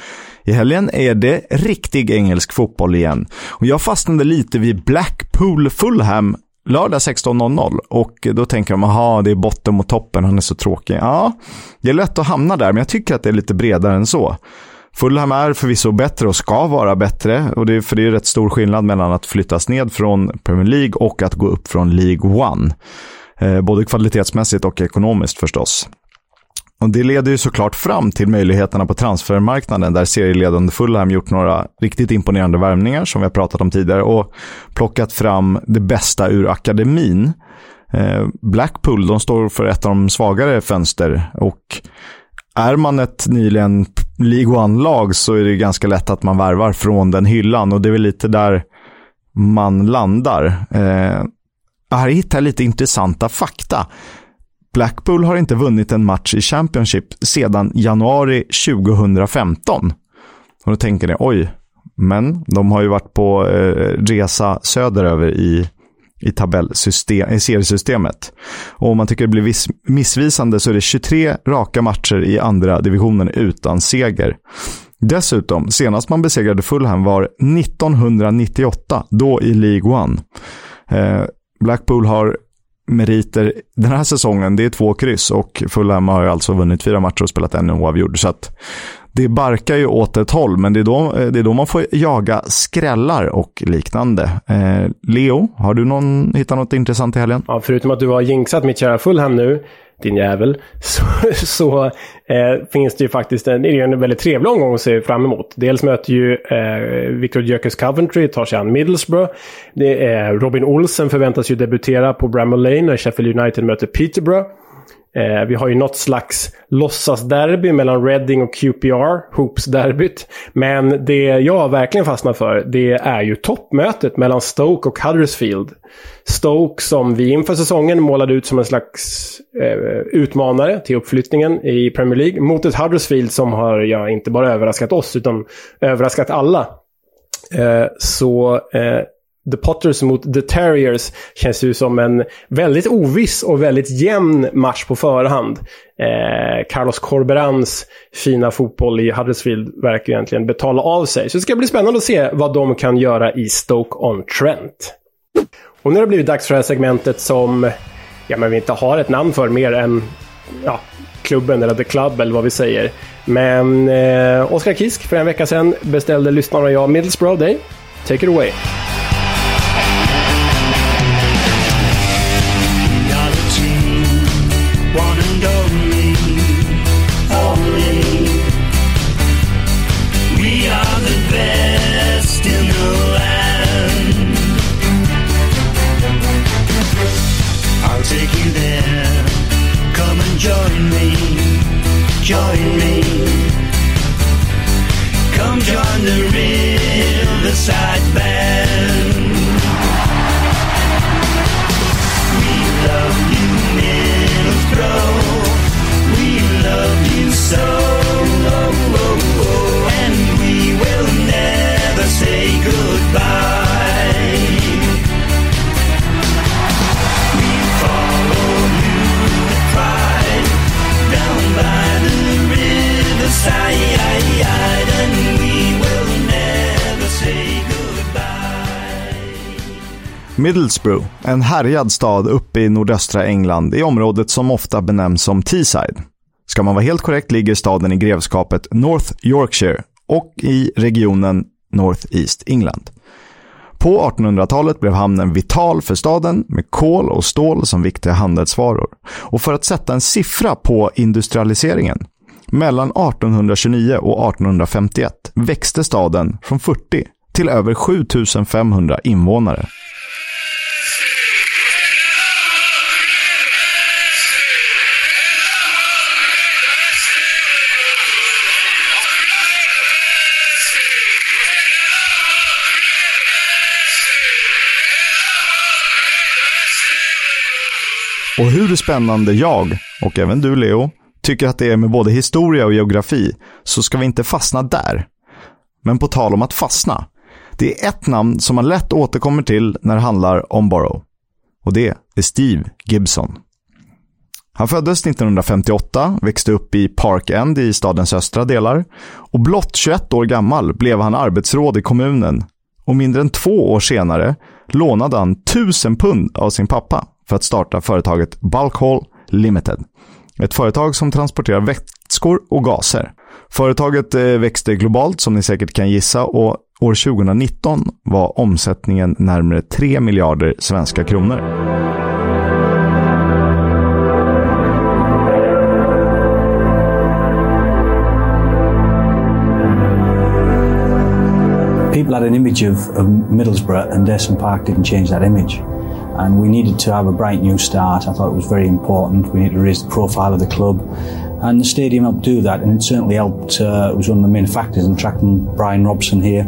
i helgen är det riktig engelsk fotboll igen. Och jag fastnade lite vid Blackpool Fulham lördag 16.00 och då tänker de, aha, det är botten mot toppen, han är så tråkig. Ja, det är lätt att hamna där, men jag tycker att det är lite bredare än så. Fulham är förvisso bättre och ska vara bättre. Och det, för det är rätt stor skillnad mellan att flyttas ned från Premier League och att gå upp från League One. Eh, både kvalitetsmässigt och ekonomiskt förstås. Och Det leder ju såklart fram till möjligheterna på transfermarknaden där serieledande Fulham gjort några riktigt imponerande värvningar som vi har pratat om tidigare och plockat fram det bästa ur akademin. Eh, Blackpool, de står för ett av de svagare fönster och är man ett nyligen League One-lag så är det ganska lätt att man värvar från den hyllan och det är väl lite där man landar. Eh, här hittar jag lite intressanta fakta. Blackpool har inte vunnit en match i Championship sedan januari 2015. Och då tänker ni, oj, men de har ju varit på eh, resa söderöver i i, tabellsystem, i seriesystemet. Och om man tycker det blir viss, missvisande så är det 23 raka matcher i andra divisionen utan seger. Dessutom, senast man besegrade Fulham var 1998, då i League One. Eh, Blackpool har meriter den här säsongen, det är två kryss och Fulham har ju alltså vunnit fyra matcher och spelat en oavgjord. Så att det barkar ju åt ett håll, men det är då, eh, det är då man får jaga skrällar och liknande. Eh, Leo, har du någon, hittat något intressant i helgen? Ja, förutom att du har jinxat mitt kära Fulham nu, din jävel, [laughs] så, så eh, finns det ju faktiskt en, det är en väldigt trevlig omgång att se fram emot. Dels möter ju eh, Victor Gyökeres Coventry, tar sig an Middlesbrough. Det är Robin Olsen förväntas ju debutera på Bramall Lane när Sheffield United möter Peterborough. Eh, vi har ju något slags låtsasderby mellan Reading och QPR, Hoops-derbyt. Men det jag verkligen fastnar för, det är ju toppmötet mellan Stoke och Huddersfield. Stoke som vi inför säsongen målade ut som en slags eh, utmanare till uppflyttningen i Premier League. Mot ett Huddersfield som har, ja, inte bara överraskat oss, utan överraskat alla. Eh, så eh, The Potters mot The Terriers känns ju som en väldigt oviss och väldigt jämn match på förhand. Eh, Carlos Corberans fina fotboll i Huddersfield verkar egentligen betala av sig. Så det ska bli spännande att se vad de kan göra i Stoke-on-Trent. Och nu har det blivit dags för det här segmentet som ja, men vi inte har ett namn för mer än ja, klubben eller The Club eller vad vi säger. Men eh, Oskar Kisk för en vecka sedan beställde lyssnarna och jag Middlesbrough Day. Take it away. Middlesbrough, en härjad stad uppe i nordöstra England i området som ofta benämns som Teesside. Ska man vara helt korrekt ligger staden i grevskapet North Yorkshire och i regionen North East England. På 1800-talet blev hamnen vital för staden med kol och stål som viktiga handelsvaror. Och för att sätta en siffra på industrialiseringen. Mellan 1829 och 1851 växte staden från 40 till över 7500 invånare. Och hur spännande jag, och även du Leo, tycker att det är med både historia och geografi, så ska vi inte fastna där. Men på tal om att fastna. Det är ett namn som man lätt återkommer till när det handlar om Borough. Och det är Steve Gibson. Han föddes 1958, växte upp i Park End i stadens östra delar. Och blott 21 år gammal blev han arbetsråd i kommunen. Och mindre än två år senare lånade han 1000 pund av sin pappa för att starta företaget Bulk Hall Limited. Ett företag som transporterar vätskor och gaser. Företaget eh, växte globalt som ni säkert kan gissa och år 2019 var omsättningen närmare 3 miljarder svenska kronor. people had an image of, of Middlesbrough and Desson Park didn't change that image. And we needed to have a bright new start. I thought it was very important. We needed to raise the profile of the club. And the stadium helped do that. And it certainly helped, uh, it was one of the main factors in attracting Brian Robson here.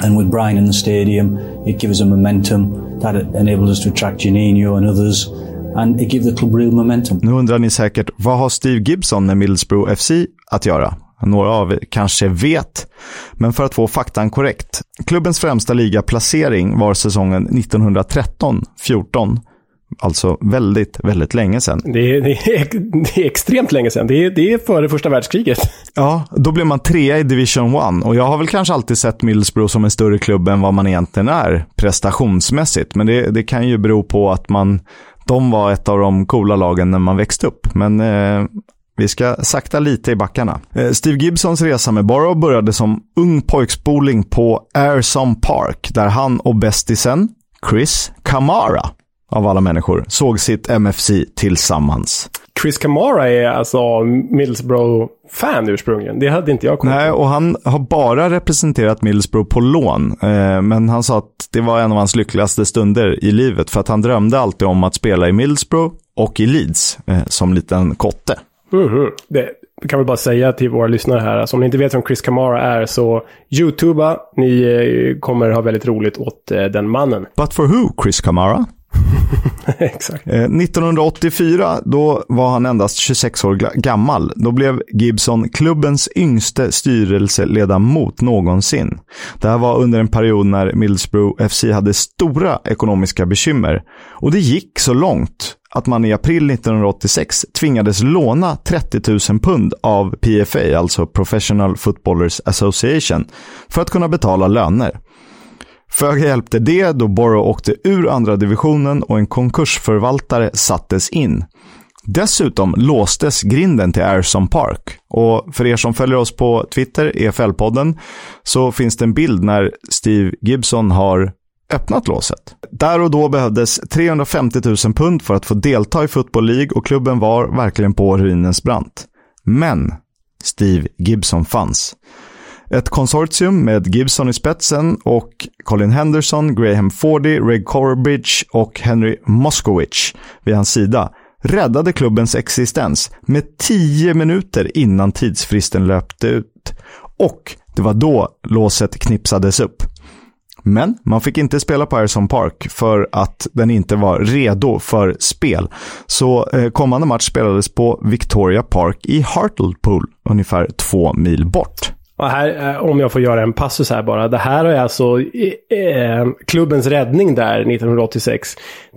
And with Brian in the stadium, it gave us a momentum that enabled us to attract Janino and others. And it gave the club real momentum. Nu undrar ni säkert, vad har Steve Gibson med Middlesbrough FC att göra? Några av er kanske vet, men för att få faktan korrekt. Klubbens främsta ligaplacering var säsongen 1913-14 Alltså väldigt, väldigt länge sedan. Det är, det är, det är extremt länge sedan. Det är, det är före första världskriget. Ja, då blev man trea i Division 1 och jag har väl kanske alltid sett Middlesbrough som en större klubb än vad man egentligen är prestationsmässigt. Men det, det kan ju bero på att man, de var ett av de coola lagen när man växte upp. Men eh, vi ska sakta lite i backarna. Eh, Steve Gibsons resa med Borough började som ung pojkspoling på Airsom Park där han och bästisen Chris Kamara av alla människor såg sitt MFC tillsammans. Chris Kamara är alltså Middlesbrough-fan ursprungligen. Det hade inte jag kommit Nej, och han har bara representerat Middlesbrough på lån. Eh, men han sa att det var en av hans lyckligaste stunder i livet. För att han drömde alltid om att spela i Middlesbrough och i Leeds eh, som liten kotte. Mhm. Det kan väl bara säga till våra lyssnare här, alltså, om ni inte vet vem Chris Kamara är så YouTuba, ni eh, kommer ha väldigt roligt åt eh, den mannen. But for who, Chris Kamara? [laughs] Exakt. Eh, 1984, då var han endast 26 år gammal. Då blev Gibson klubbens yngste styrelseledamot någonsin. Det här var under en period när Middlesbrough FC hade stora ekonomiska bekymmer. Och det gick så långt att man i april 1986 tvingades låna 30 000 pund av PFA, alltså Professional Footballers Association, för att kunna betala löner. Föga hjälpte det då Borough åkte ur andra divisionen och en konkursförvaltare sattes in. Dessutom låstes grinden till Airson Park. Och för er som följer oss på Twitter, EFL-podden, så finns det en bild när Steve Gibson har öppnat låset. Där och då behövdes 350 000 pund för att få delta i Football League och klubben var verkligen på ruinens brant. Men Steve Gibson fanns. Ett konsortium med Gibson i spetsen och Colin Henderson, Graham Fordy, Reg Corbridge och Henry Moskowitz vid hans sida räddade klubbens existens med 10 minuter innan tidsfristen löpte ut. Och det var då låset knipsades upp. Men man fick inte spela på Harrison Park för att den inte var redo för spel. Så eh, kommande match spelades på Victoria Park i Hartlepool, ungefär två mil bort. Och här, eh, om jag får göra en passus här bara. Det här är alltså eh, eh klubbens räddning där 1986.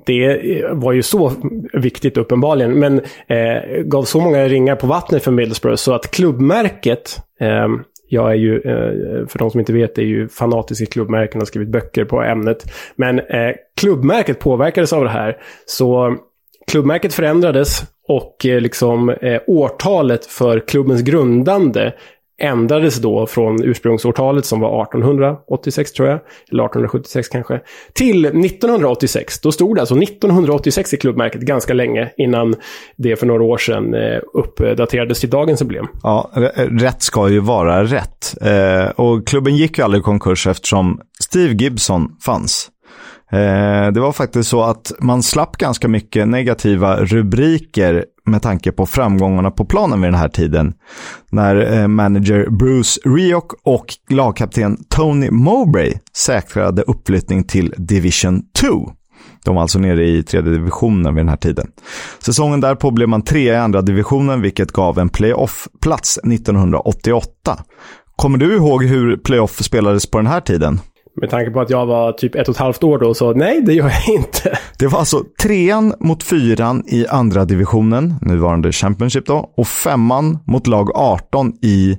Det eh, var ju så viktigt uppenbarligen. Men eh, gav så många ringar på vattnet för Middlesbrough så att klubbmärket eh, jag är ju, eh, för de som inte vet, är ju fanatisk i klubbmärken och har skrivit böcker på ämnet. Men eh, klubbmärket påverkades av det här. Så klubbmärket förändrades och eh, liksom eh, årtalet för klubbens grundande ändrades då från ursprungsårtalet som var 1886 tror jag, eller 1876 kanske, till 1986. Då stod det alltså 1986 i klubbmärket ganska länge innan det för några år sedan eh, uppdaterades till dagens emblem. Ja, eh, rätt ska ju vara rätt. Eh, och klubben gick ju aldrig i konkurs eftersom Steve Gibson fanns. Eh, det var faktiskt så att man slapp ganska mycket negativa rubriker med tanke på framgångarna på planen vid den här tiden. När eh, manager Bruce Rioch och lagkapten Tony Mowbray säkrade uppflyttning till Division 2. De var alltså nere i tredje divisionen vid den här tiden. Säsongen därpå blev man trea i andra divisionen, vilket gav en playoff-plats 1988. Kommer du ihåg hur playoff spelades på den här tiden? Med tanke på att jag var typ ett och ett halvt år då, så nej, det gör jag inte. Det var alltså trean mot fyran i andra divisionen, nuvarande Championship då, och femman mot lag 18 i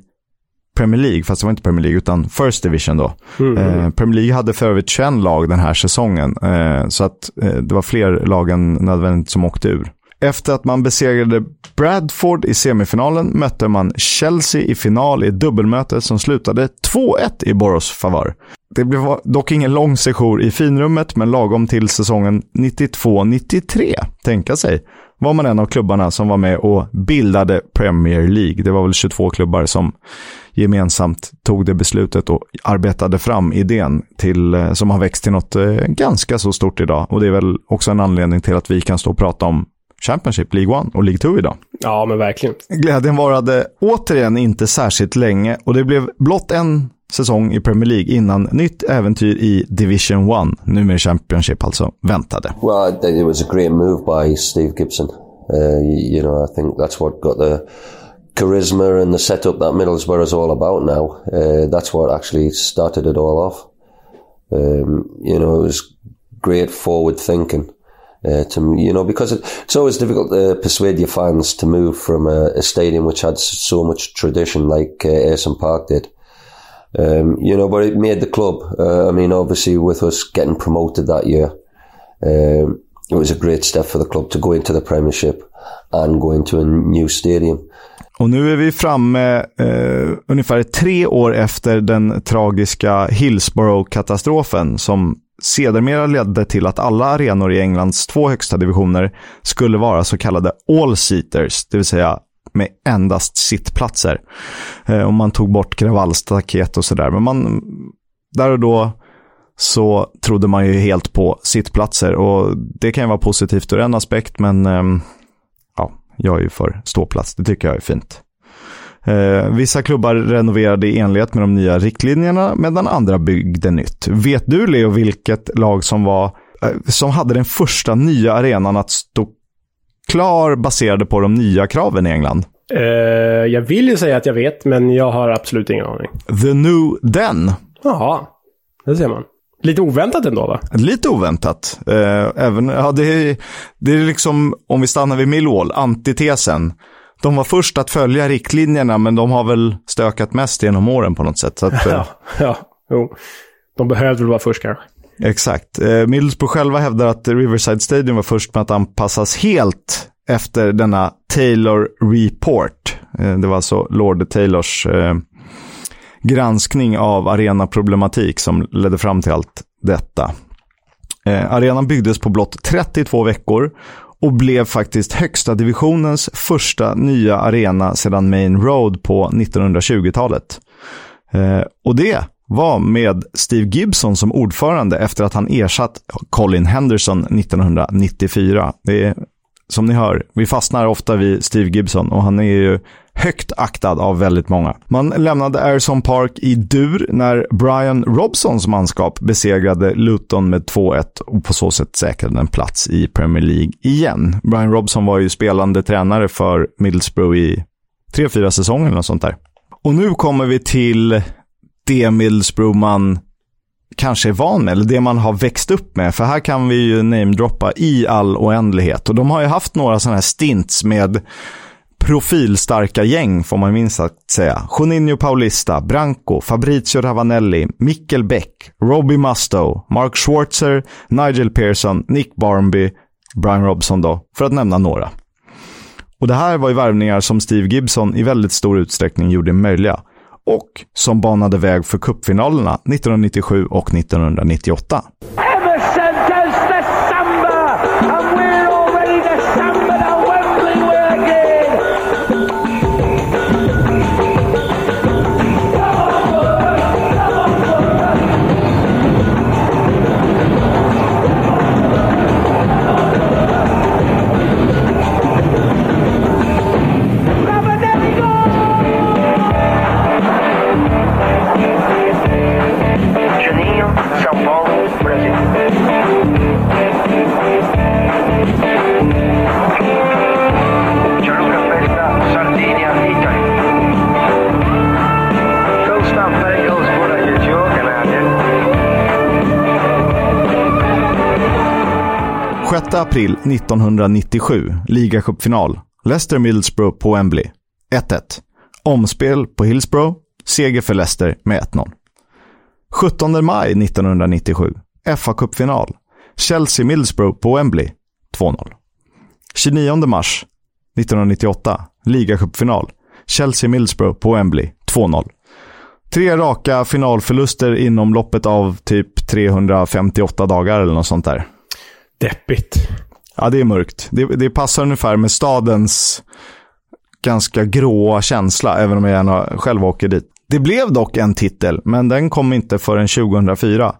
Premier League, fast det var inte Premier League utan First Division då. Mm. Eh, Premier League hade för övrigt 21 lag den här säsongen, eh, så att eh, det var fler lag än nödvändigt som åkte ur. Efter att man besegrade Bradford i semifinalen mötte man Chelsea i final i dubbelmötet dubbelmöte som slutade 2-1 i Boroughs favör. Det blev dock ingen lång sejour i finrummet, men lagom till säsongen 92-93, tänka sig, var man en av klubbarna som var med och bildade Premier League. Det var väl 22 klubbar som gemensamt tog det beslutet och arbetade fram idén till, eh, som har växt till något eh, ganska så stort idag. Och det är väl också en anledning till att vi kan stå och prata om Championship, League 1 och League 2 idag. Ja, men verkligen. Glädjen varade återigen inte särskilt länge och det blev blott en säsong i Premier League innan nytt äventyr i Division 1, numera Championship alltså, väntade. Well, I think it was a great move by Steve Gibson. Uh, you, you know, I think that's what got the charisma and the setup that Middlesbrough is all about now. Uh, that's what actually started it all off. Um, you know, it was great forward thinking. Uh, to you know, because it, it's always difficult to persuade your fans to move from a, a stadium which had so much tradition, like uh, Ayson Park did. Um, you know, but it made the club. Uh, I mean, obviously, with us getting promoted that year, um, it was a great step for the club to go into the Premiership and go into a new stadium. Och nu är vi framme eh, ungefär tre år efter den tragiska Hillsborough-katastrofen som sedermera ledde till att alla arenor i Englands två högsta divisioner skulle vara så kallade all-seaters, det vill säga med endast sittplatser. Eh, och man tog bort kravallstaket och sådär. Men man, där och då så trodde man ju helt på sittplatser och det kan ju vara positivt ur en aspekt, men ehm, ja, jag är ju för ståplats. Det tycker jag är fint. Eh, vissa klubbar renoverade i enlighet med de nya riktlinjerna medan andra byggde nytt. Vet du Leo vilket lag som var eh, som hade den första nya arenan att stå klar baserade på de nya kraven i England? Eh, jag vill ju säga att jag vet, men jag har absolut ingen aning. The New Den. Jaha, det ser man. Lite oväntat ändå va? Lite oväntat. Eh, även, ja, det, är, det är liksom, om vi stannar vid Millwall, antitesen. De var först att följa riktlinjerna, men de har väl stökat mest genom åren på något sätt. Så att, [laughs] eh, Ja, ja, jo. De behövde väl vara först kanske. Exakt. Eh, Middlesbrough själva hävdar att Riverside Stadium var först med att anpassas helt efter denna Taylor Report. Eh, det var alltså Lord Taylors eh, granskning av arenaproblematik som ledde fram till allt detta. Eh, arenan byggdes på blott 32 veckor och blev faktiskt högsta divisionens första nya arena sedan Main Road på 1920-talet. Eh, och det var med Steve Gibson som ordförande efter att han ersatt Colin Henderson 1994. Det är, som ni hör, vi fastnar ofta vid Steve Gibson och han är ju högt aktad av väldigt många. Man lämnade Arizona Park i dur när Brian Robsons manskap besegrade Luton med 2-1 och på så sätt säkrade en plats i Premier League igen. Brian Robson var ju spelande tränare för Middlesbrough i tre, fyra säsonger eller något sånt där. Och nu kommer vi till det Middlesbrough man kanske är van med, eller det man har växt upp med. För här kan vi ju namedroppa i all oändlighet. Och de har ju haft några sådana här stints med profilstarka gäng, får man minst sagt säga. Juninho Paulista, Branco, Fabrizio Ravanelli, Mikkel Beck, Robbie Musto, Mark Schwarzer, Nigel Pearson, Nick Barmby, Brian Robson då, för att nämna några. Och det här var ju värvningar som Steve Gibson i väldigt stor utsträckning gjorde möjliga och som banade väg för cupfinalerna 1997 och 1998. 6 april 1997, ligacupfinal. Leicester Middlesbrough på Wembley. 1-1. Omspel på Hillsborough. Seger för Leicester med 1-0. 17 maj 1997, FA-cupfinal. Chelsea Middlesbrough på Wembley. 2-0. 29 mars 1998, ligacupfinal. Chelsea Middlesbrough på Wembley. 2-0. Tre raka finalförluster inom loppet av typ 358 dagar eller något sånt där. Deppigt. Ja, det är mörkt. Det, det passar ungefär med stadens ganska gråa känsla, även om jag gärna själv åker dit. Det blev dock en titel, men den kom inte förrän 2004.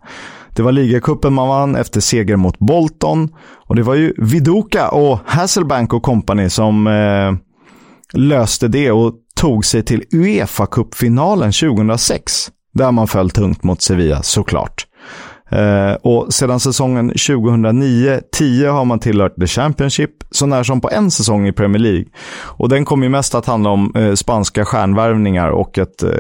Det var ligacupen man vann efter seger mot Bolton. Och det var ju Viduka och Hasselbank och company som eh, löste det och tog sig till Uefa-cupfinalen 2006. Där man föll tungt mot Sevilla, såklart. Eh, och sedan säsongen 2009-10 har man tillhört The Championship, så när som på en säsong i Premier League. Och den kommer ju mest att handla om eh, spanska stjärnvärvningar och ett eh,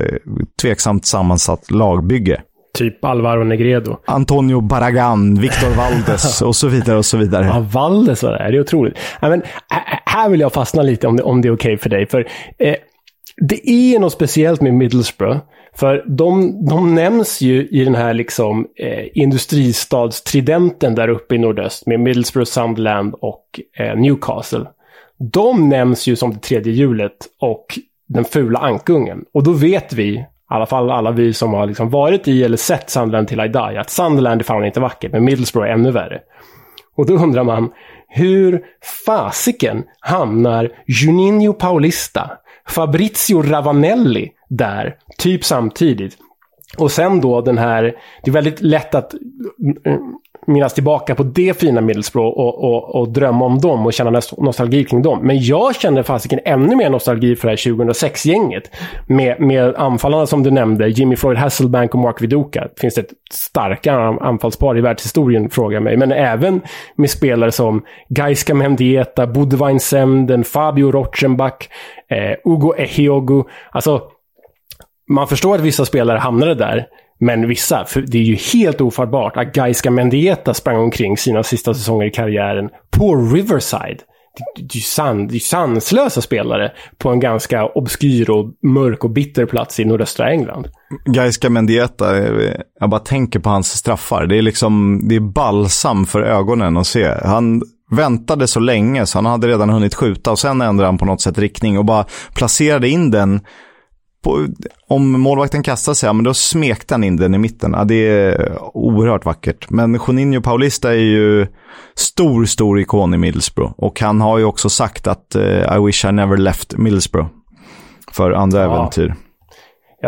tveksamt sammansatt lagbygge. Typ Alvaro Negredo. Antonio Barragan, Victor Valdes [laughs] och så vidare och så vidare. Ja, Valdes var det. Det är otroligt. Ja, men, här- vill jag fastna lite om det, om det är okej för dig. För eh, det är något speciellt med Middlesbrough. För de, de nämns ju i den här liksom, eh, industristadstridenten där uppe i nordöst med Middlesbrough, Sunderland och eh, Newcastle. De nämns ju som det tredje hjulet och den fula ankungen. Och då vet vi, i alla fall alla vi som har liksom varit i eller sett Sunderland till I die, att Sunderland är fan inte vackert, men Middlesbrough är ännu värre. Och då undrar man, hur fasiken hamnar Juninho Paulista, Fabrizio Ravanelli där, typ samtidigt? Och sen då den här, det är väldigt lätt att mm, minnas tillbaka på det fina medelspråk och, och, och drömma om dem och känna nostalgi kring dem. Men jag känner fasiken ännu mer nostalgi för det här 2006-gänget. Med, med anfallarna som du nämnde, Jimmy Floyd Hasselbank och Mark Viduka. Finns det ett starkare anfallspar i världshistorien, frågar jag mig. Men även med spelare som Gaiska Mendieta, Budwein Semden, Fabio Rochenbach, eh, Ugo Ehiogu. Alltså, man förstår att vissa spelare hamnade där. Men vissa, för det är ju helt ofattbart att Gaiska Mendieta sprang omkring sina sista säsonger i karriären på Riverside. Det, det, är ju san, det är sanslösa spelare på en ganska obskyr och mörk och bitter plats i nordöstra England. Gaiska Mendieta, eh, jag bara tänker på hans straffar. Det är liksom, det är balsam för ögonen att se. Han väntade så länge så han hade redan hunnit skjuta och sen ändrade han på något sätt riktning och bara placerade in den. På, om målvakten kastar sig, ja, men då smekte han in den i mitten. Ja, det är oerhört vackert. Men Juninho Paulista är ju stor, stor ikon i Middlesbrough. Och han har ju också sagt att eh, I wish I never left Middlesbrough. För andra Ja. äventyr.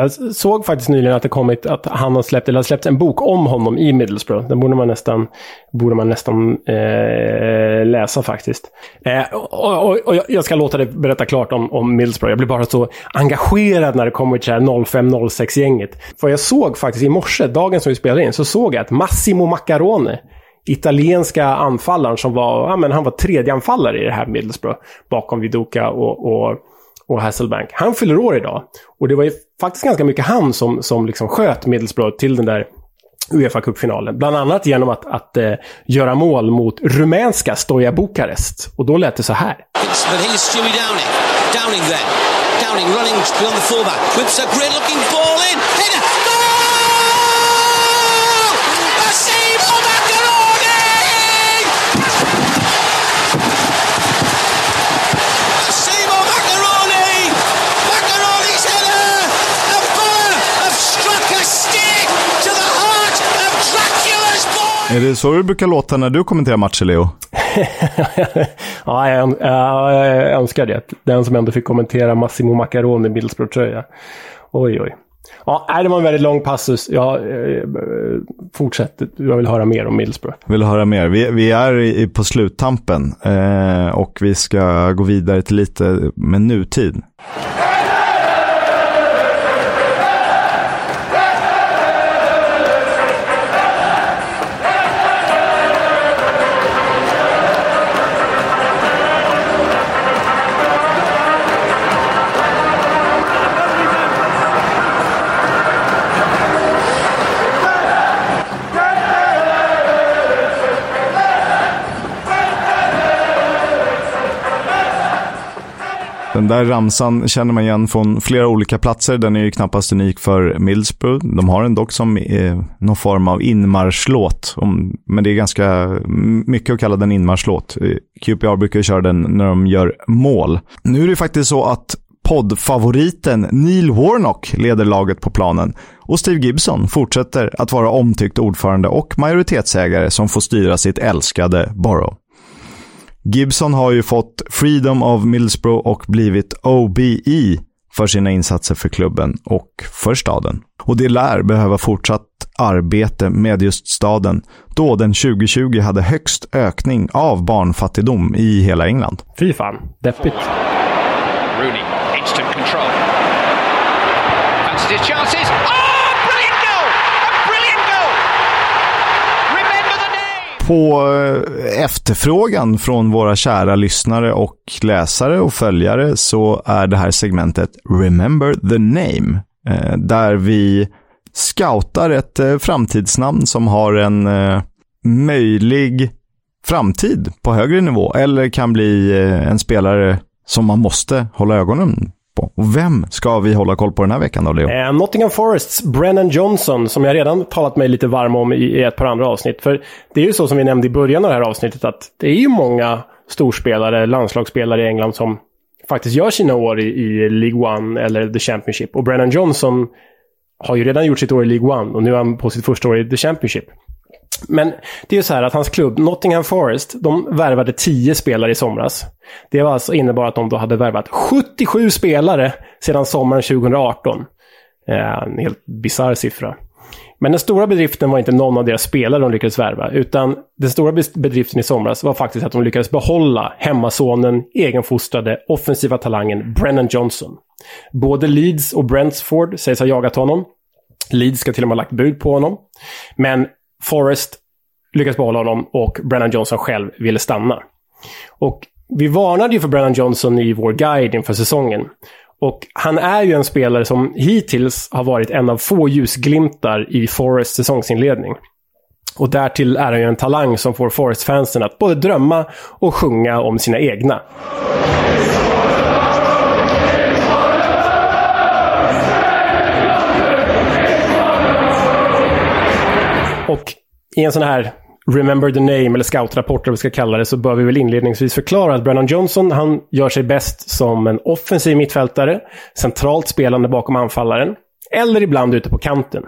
Jag såg faktiskt nyligen att det kommit att han har släppt, eller har släppt en bok om honom i Middlesbrough. Den borde man nästan, borde man nästan eh, läsa faktiskt. Eh, och, och, och jag- ska låta dig berätta klart om, om Middlesbrough. Jag blir bara så engagerad när det kommer till det här 05-06-gänget. För jag såg faktiskt i morse, dagen som vi spelade in, så såg jag att Massimo Maccarone italienska anfallaren som var, ja, men han var tredje anfallare i det här Middlesbrough. Bakom Viduka och, och, och Hasselbank. Han fyller år idag. Och det var ju faktiskt ganska mycket han som, som liksom sköt Middlesbrough till den där uefa Cup-finalen. Bland annat genom att, att eh, göra mål mot rumänska Stoja Bukarest. Och då lät det så här. But here's Jimmy Downing. Downing there. Downing running beyond the fullback. Whips a great looking ball in. Är det så det brukar låta när du kommenterar matcher, Leo? [laughs] ja, jag, ja, jag önskar det. Den som ändå fick kommentera Massimo Macaroni Middlesbrough-tröja. Oj, oj. Ja, det var en väldigt lång passus. Ja, eh, fortsätt. Jag vill höra mer om Middlesbrough. Vill höra mer? Vi, vi är i, på sluttampen eh, och vi ska gå vidare till lite med nutid. Den där ramsan känner man igen från flera olika platser. Den är ju knappast unik för Middlesbrough. De har den dock som eh, någon form av inmarschlåt. Om, men det är ganska mycket att kalla den inmarschlåt. Eh, QPR brukar köra den när de gör mål. Nu är det faktiskt så att poddfavoriten Neil Warnock leder laget på planen och Steve Gibson fortsätter att vara omtyckt ordförande och majoritetsägare som får styra sitt älskade Borough. Gibson har ju fått Freedom of Middlesbrough och blivit OBE för sina insatser för klubben och för staden. Och det lär behöva fortsatt arbete med just staden, då den 2020 hade högst ökning av barnfattigdom i hela England. Fy fan, deppigt. Rooney, instant control. Fancies his chances. Oh, brilliant goal! A brilliant goal! Remember the name! På eh, efterfrågan från våra kära lyssnare och läsare och följare så är det här segmentet Remember the Name, eh, där vi scoutar ett eh, framtidsnamn som har en möjlig framtid på högre nivå eller kan bli en spelare som man måste hålla ögonen på. Och vem ska vi hålla koll på den här veckan då, Leo? Eh, Nottingham Forests Brennan Johnson, som jag redan talat mig lite varm om i, i ett par andra avsnitt. För det är ju så som vi nämnde i början av det här avsnittet, att det är ju många storspelare, landslagsspelare i England som faktiskt gör sina år i, i League One eller The Championship. Och Brennan Johnson har ju redan gjort sitt år i League One och nu är han på sitt första år i The Championship. Men det är ju så här att hans klubb, Nottingham Forest, de värvade 10 spelare i somras. Det var alltså innebar att de då hade värvat 77 spelare sedan sommaren 2018. Eh, en helt bisarr siffra. Men den stora bedriften var inte någon av deras spelare de lyckades värva, utan den stora bedriften i somras var faktiskt att de lyckades behålla hemmasonen, egenfostrade, offensiva talangen Brennan Johnson. Både Leeds och Brentford sägs ha jagat honom. Leeds ska till och med ha lagt bud på honom. Men Forrest lyckades behålla honom och Brennan Johnson själv ville stanna. Och vi varnade ju för Brennan Johnson i vår guide inför säsongen. Och han är ju en spelare som hittills har varit en av få ljusglimtar i Forrests säsongsinledning. Och därtill är han ju en talang som får Forest-fansen att både drömma och sjunga om sina egna. Och i en sån här Remember the name eller scoutrapport eller vad vi ska kalla det så bör vi väl inledningsvis förklara att Brennan Johnson han gör sig bäst som en offensiv mittfältare, centralt spelande bakom anfallaren, eller ibland ute på kanten.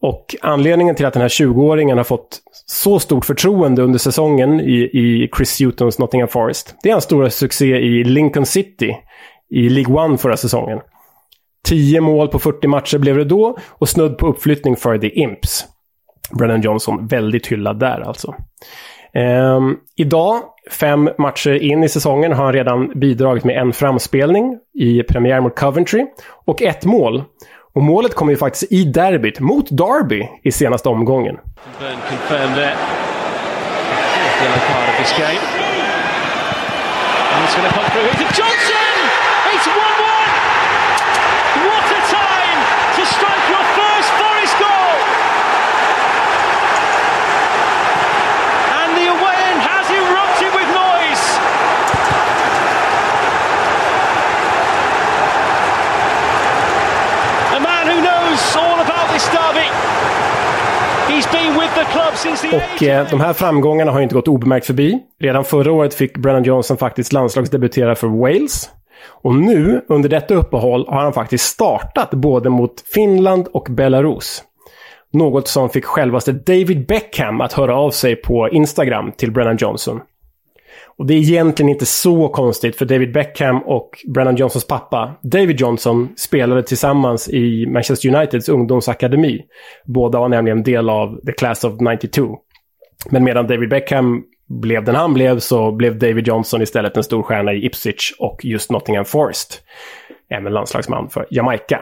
Och anledningen till att den här 20-åringen har fått så stort förtroende under säsongen i, i Chris Hutons Nottingham Forest, det är hans stora succé i Lincoln City i League One förra säsongen. 10 mål på 40 matcher blev det då och snudd på uppflyttning för The Imps. Brennan Johnson väldigt hyllad där alltså. Um, idag, fem matcher in i säsongen, har han redan bidragit med en framspelning i premiär mot Coventry och ett mål. Och målet kom ju faktiskt i derbyt mot Derby i senaste omgången. Burn confirmed there. Yellow card of this game. And it's going to pop through Johnson! It's 1-1! What a time to strike your first Forest goal! And the away end has erupted with noise! A man who knows all about this derby. He's been with the club since the och eh, de här framgångarna har ju inte gått obemärkt förbi. Redan förra året fick Brennan Johnson faktiskt landslagsdebutera för Wales. Och nu, under detta uppehåll, har han faktiskt startat både mot Finland och Belarus. Något som fick självaste David Beckham att höra av sig på Instagram till Brennan Johnson. Och det är egentligen inte så konstigt för David Beckham och Brennan Johnsons pappa, David Johnson, spelade tillsammans i Manchester Uniteds ungdomsakademi. Båda var nämligen del av The Class of 92. Men medan David Beckham blev den han blev så blev David Johnson istället en stor stjärna i Ipswich och just Nottingham Forest. Även landslagsman för Jamaica.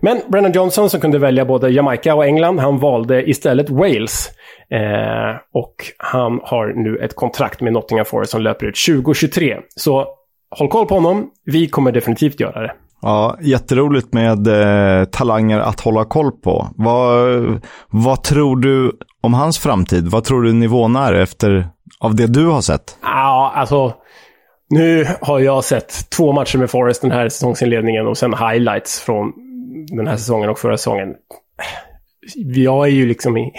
Men Brennan Johnson som kunde välja både Jamaica och England, han valde istället Wales. Eh, och han har nu ett kontrakt med Nottingham Forest som löper ut 2023. Så håll koll på honom. Vi kommer definitivt göra det. Ja, jätteroligt med eh, talanger att hålla koll på. Vad, vad tror du om hans framtid? Vad tror du nivån är efter, av det du har sett? Ja, alltså. Nu har jag sett två matcher med Forest den här säsongsinledningen och sen highlights från den här säsongen och förra säsongen. Jag är ju liksom [laughs]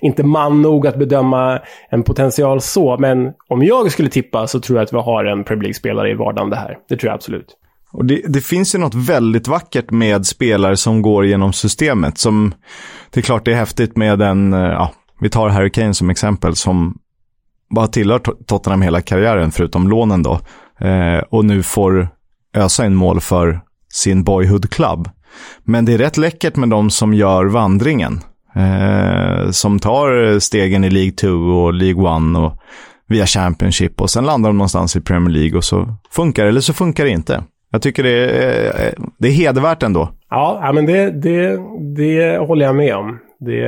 inte man nog att bedöma en potential så, men om jag skulle tippa så tror jag att vi har en Premier League-spelare i vardagen det här. Det tror jag absolut. Och det, det, finns ju något väldigt vackert med spelare som går genom systemet. Som, det är klart det är häftigt med en, eh, ja, vi tar Harry Kane som exempel, som bara tillhör Tottenham hela karriären, förutom lånen då. Eh, och nu får ösa in mål för sin boyhood club. Men det är rätt läckert med de som gör vandringen. Eh, som tar stegen i League 2 och League 1 och via Championship och sen landar de någonstans i Premier League och så funkar det eller så funkar det inte. Jag tycker det är, eh, det är hedervärt ändå. Ja, men det, det, det håller jag med om. Det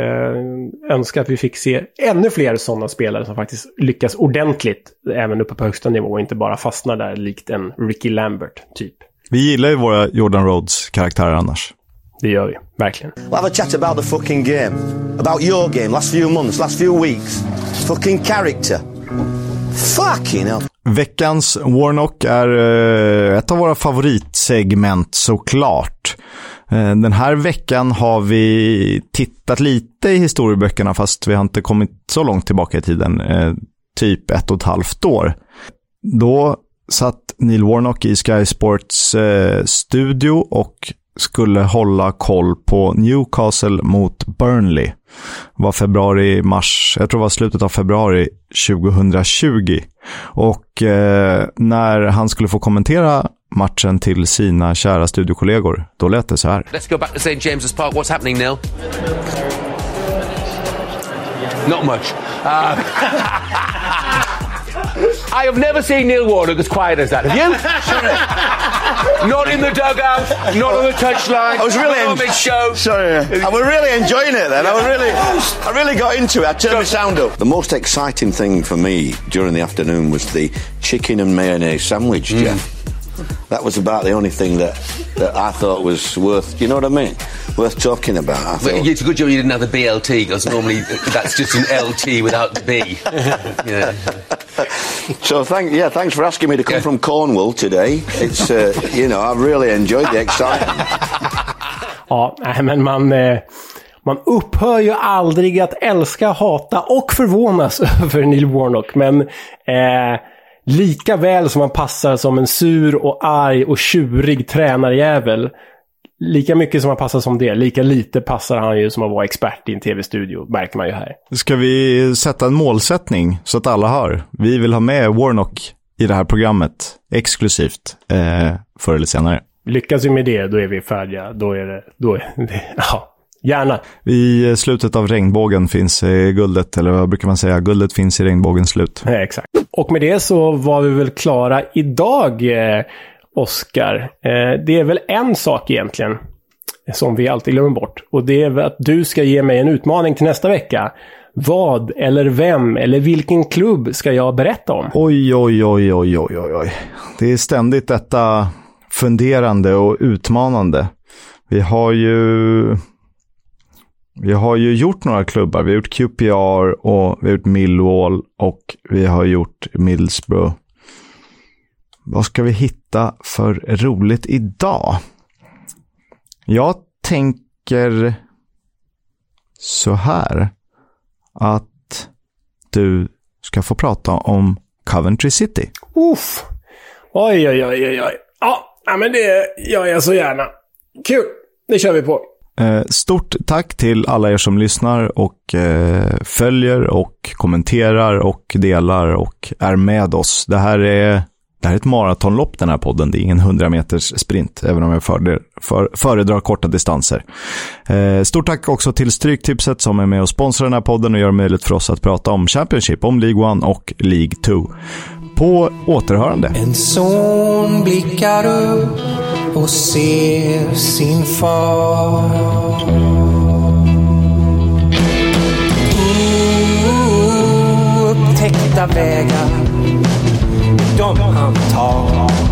önskar att vi fick se ännu fler sådana spelare som faktiskt lyckas ordentligt även uppe på högsta nivå och inte bara fastnar där likt en Ricky Lambert typ. Vi gillar ju våra Jordan Rhodes karaktärer annars. Det gör vi, verkligen. We'll have a chat about the fucking game. About your game, last few months, last few weeks. Fucking character. Fucking hell. Veckans Warnock är eh, ett av våra favoritsegment såklart. Eh, Den här veckan har vi tittat lite i historieböckerna fast vi har inte kommit så långt tillbaka i tiden. eh, Typ ett och ett halvt år. Då satt Neil Warnock i Sky Sports eh, studio och skulle hålla koll på Newcastle mot Burnley. Det var februari, mars, jag tror det var slutet av februari 2020. Och eh, när han skulle få kommentera matchen till sina kära studiokollegor, då lät det så här. Let's go back to St James's Park. What's happening, Neil? Not much. Uh, [laughs] I have never seen Neil Warnock as quiet as that. Have you? not in the dugout, not on the touchline. I was really not on en- show. Sorry, I was really enjoying it then. I was really, I really got into it. I turned the sound up. The most exciting thing for me during the afternoon was the chicken and mayonnaise sandwich, mm. Jeff. That was about the only thing that, that I thought was worth, you know what I mean? Worth talking about. I But it's a good job you didn't have the BLT because normally that's just an LT without the B. [laughs] Yeah. so thank, yeah, thanks for asking me to come Yeah. from Cornwall today. It's, uh, you know, I've really enjoyed the excitement. [laughs] Ja, nej, men man, eh, man upphör ju aldrig att älska, hata och förvånas [laughs] över Neil Warnock. Men eh, lika väl som man passar som en sur och arg och tjurig tränarjävel. Lika mycket som han passar som det, lika lite passar han ju som att vara expert i en tv-studio, märker man ju här. Ska vi sätta en målsättning så att alla hör? Vi vill ha med Warnock i det här programmet exklusivt eh, förr eller senare. Lyckas vi med det, då är vi färdiga. Då är det... Då är det [laughs] ja, gärna. I slutet av regnbågen finns eh, guldet, eller vad brukar man säga? Guldet finns i regnbågens slut. Ja, exakt. Och med det så var vi väl klara idag, eh, Oskar. Eh, det är väl en sak egentligen som vi alltid glömmer bort. Och det är att du ska ge mig en utmaning till nästa vecka. Vad eller vem eller vilken klubb ska jag berätta om? Oj, oj, oj, oj, oj, oj. Det är ständigt detta funderande och utmanande. Vi har ju... Vi har ju gjort några klubbar. Vi har gjort QPR och vi har gjort Millwall och vi har gjort Middlesbrough. Vad ska vi hitta för roligt idag? Jag tänker så här. Att du ska få prata om Coventry City. Uff. Oj, oj, oj, oj, oj. Ja, men det gör jag så gärna. Kul! Det kör vi på. Eh, stort tack till alla er som lyssnar och eh, följer och kommenterar och delar och är med oss. Det här är, det här är ett maratonlopp den här podden. Det är ingen 100 meters sprint, även om jag föredrar, för, föredrar korta distanser. Eh, stort tack också till Stryktipset som är med och sponsrar den här podden och gör det möjligt för oss att prata om Championship, om League 1 och League 2. På återhörande. En son blickar upp och ser sin far. Oupptäckta vägar, de han tar.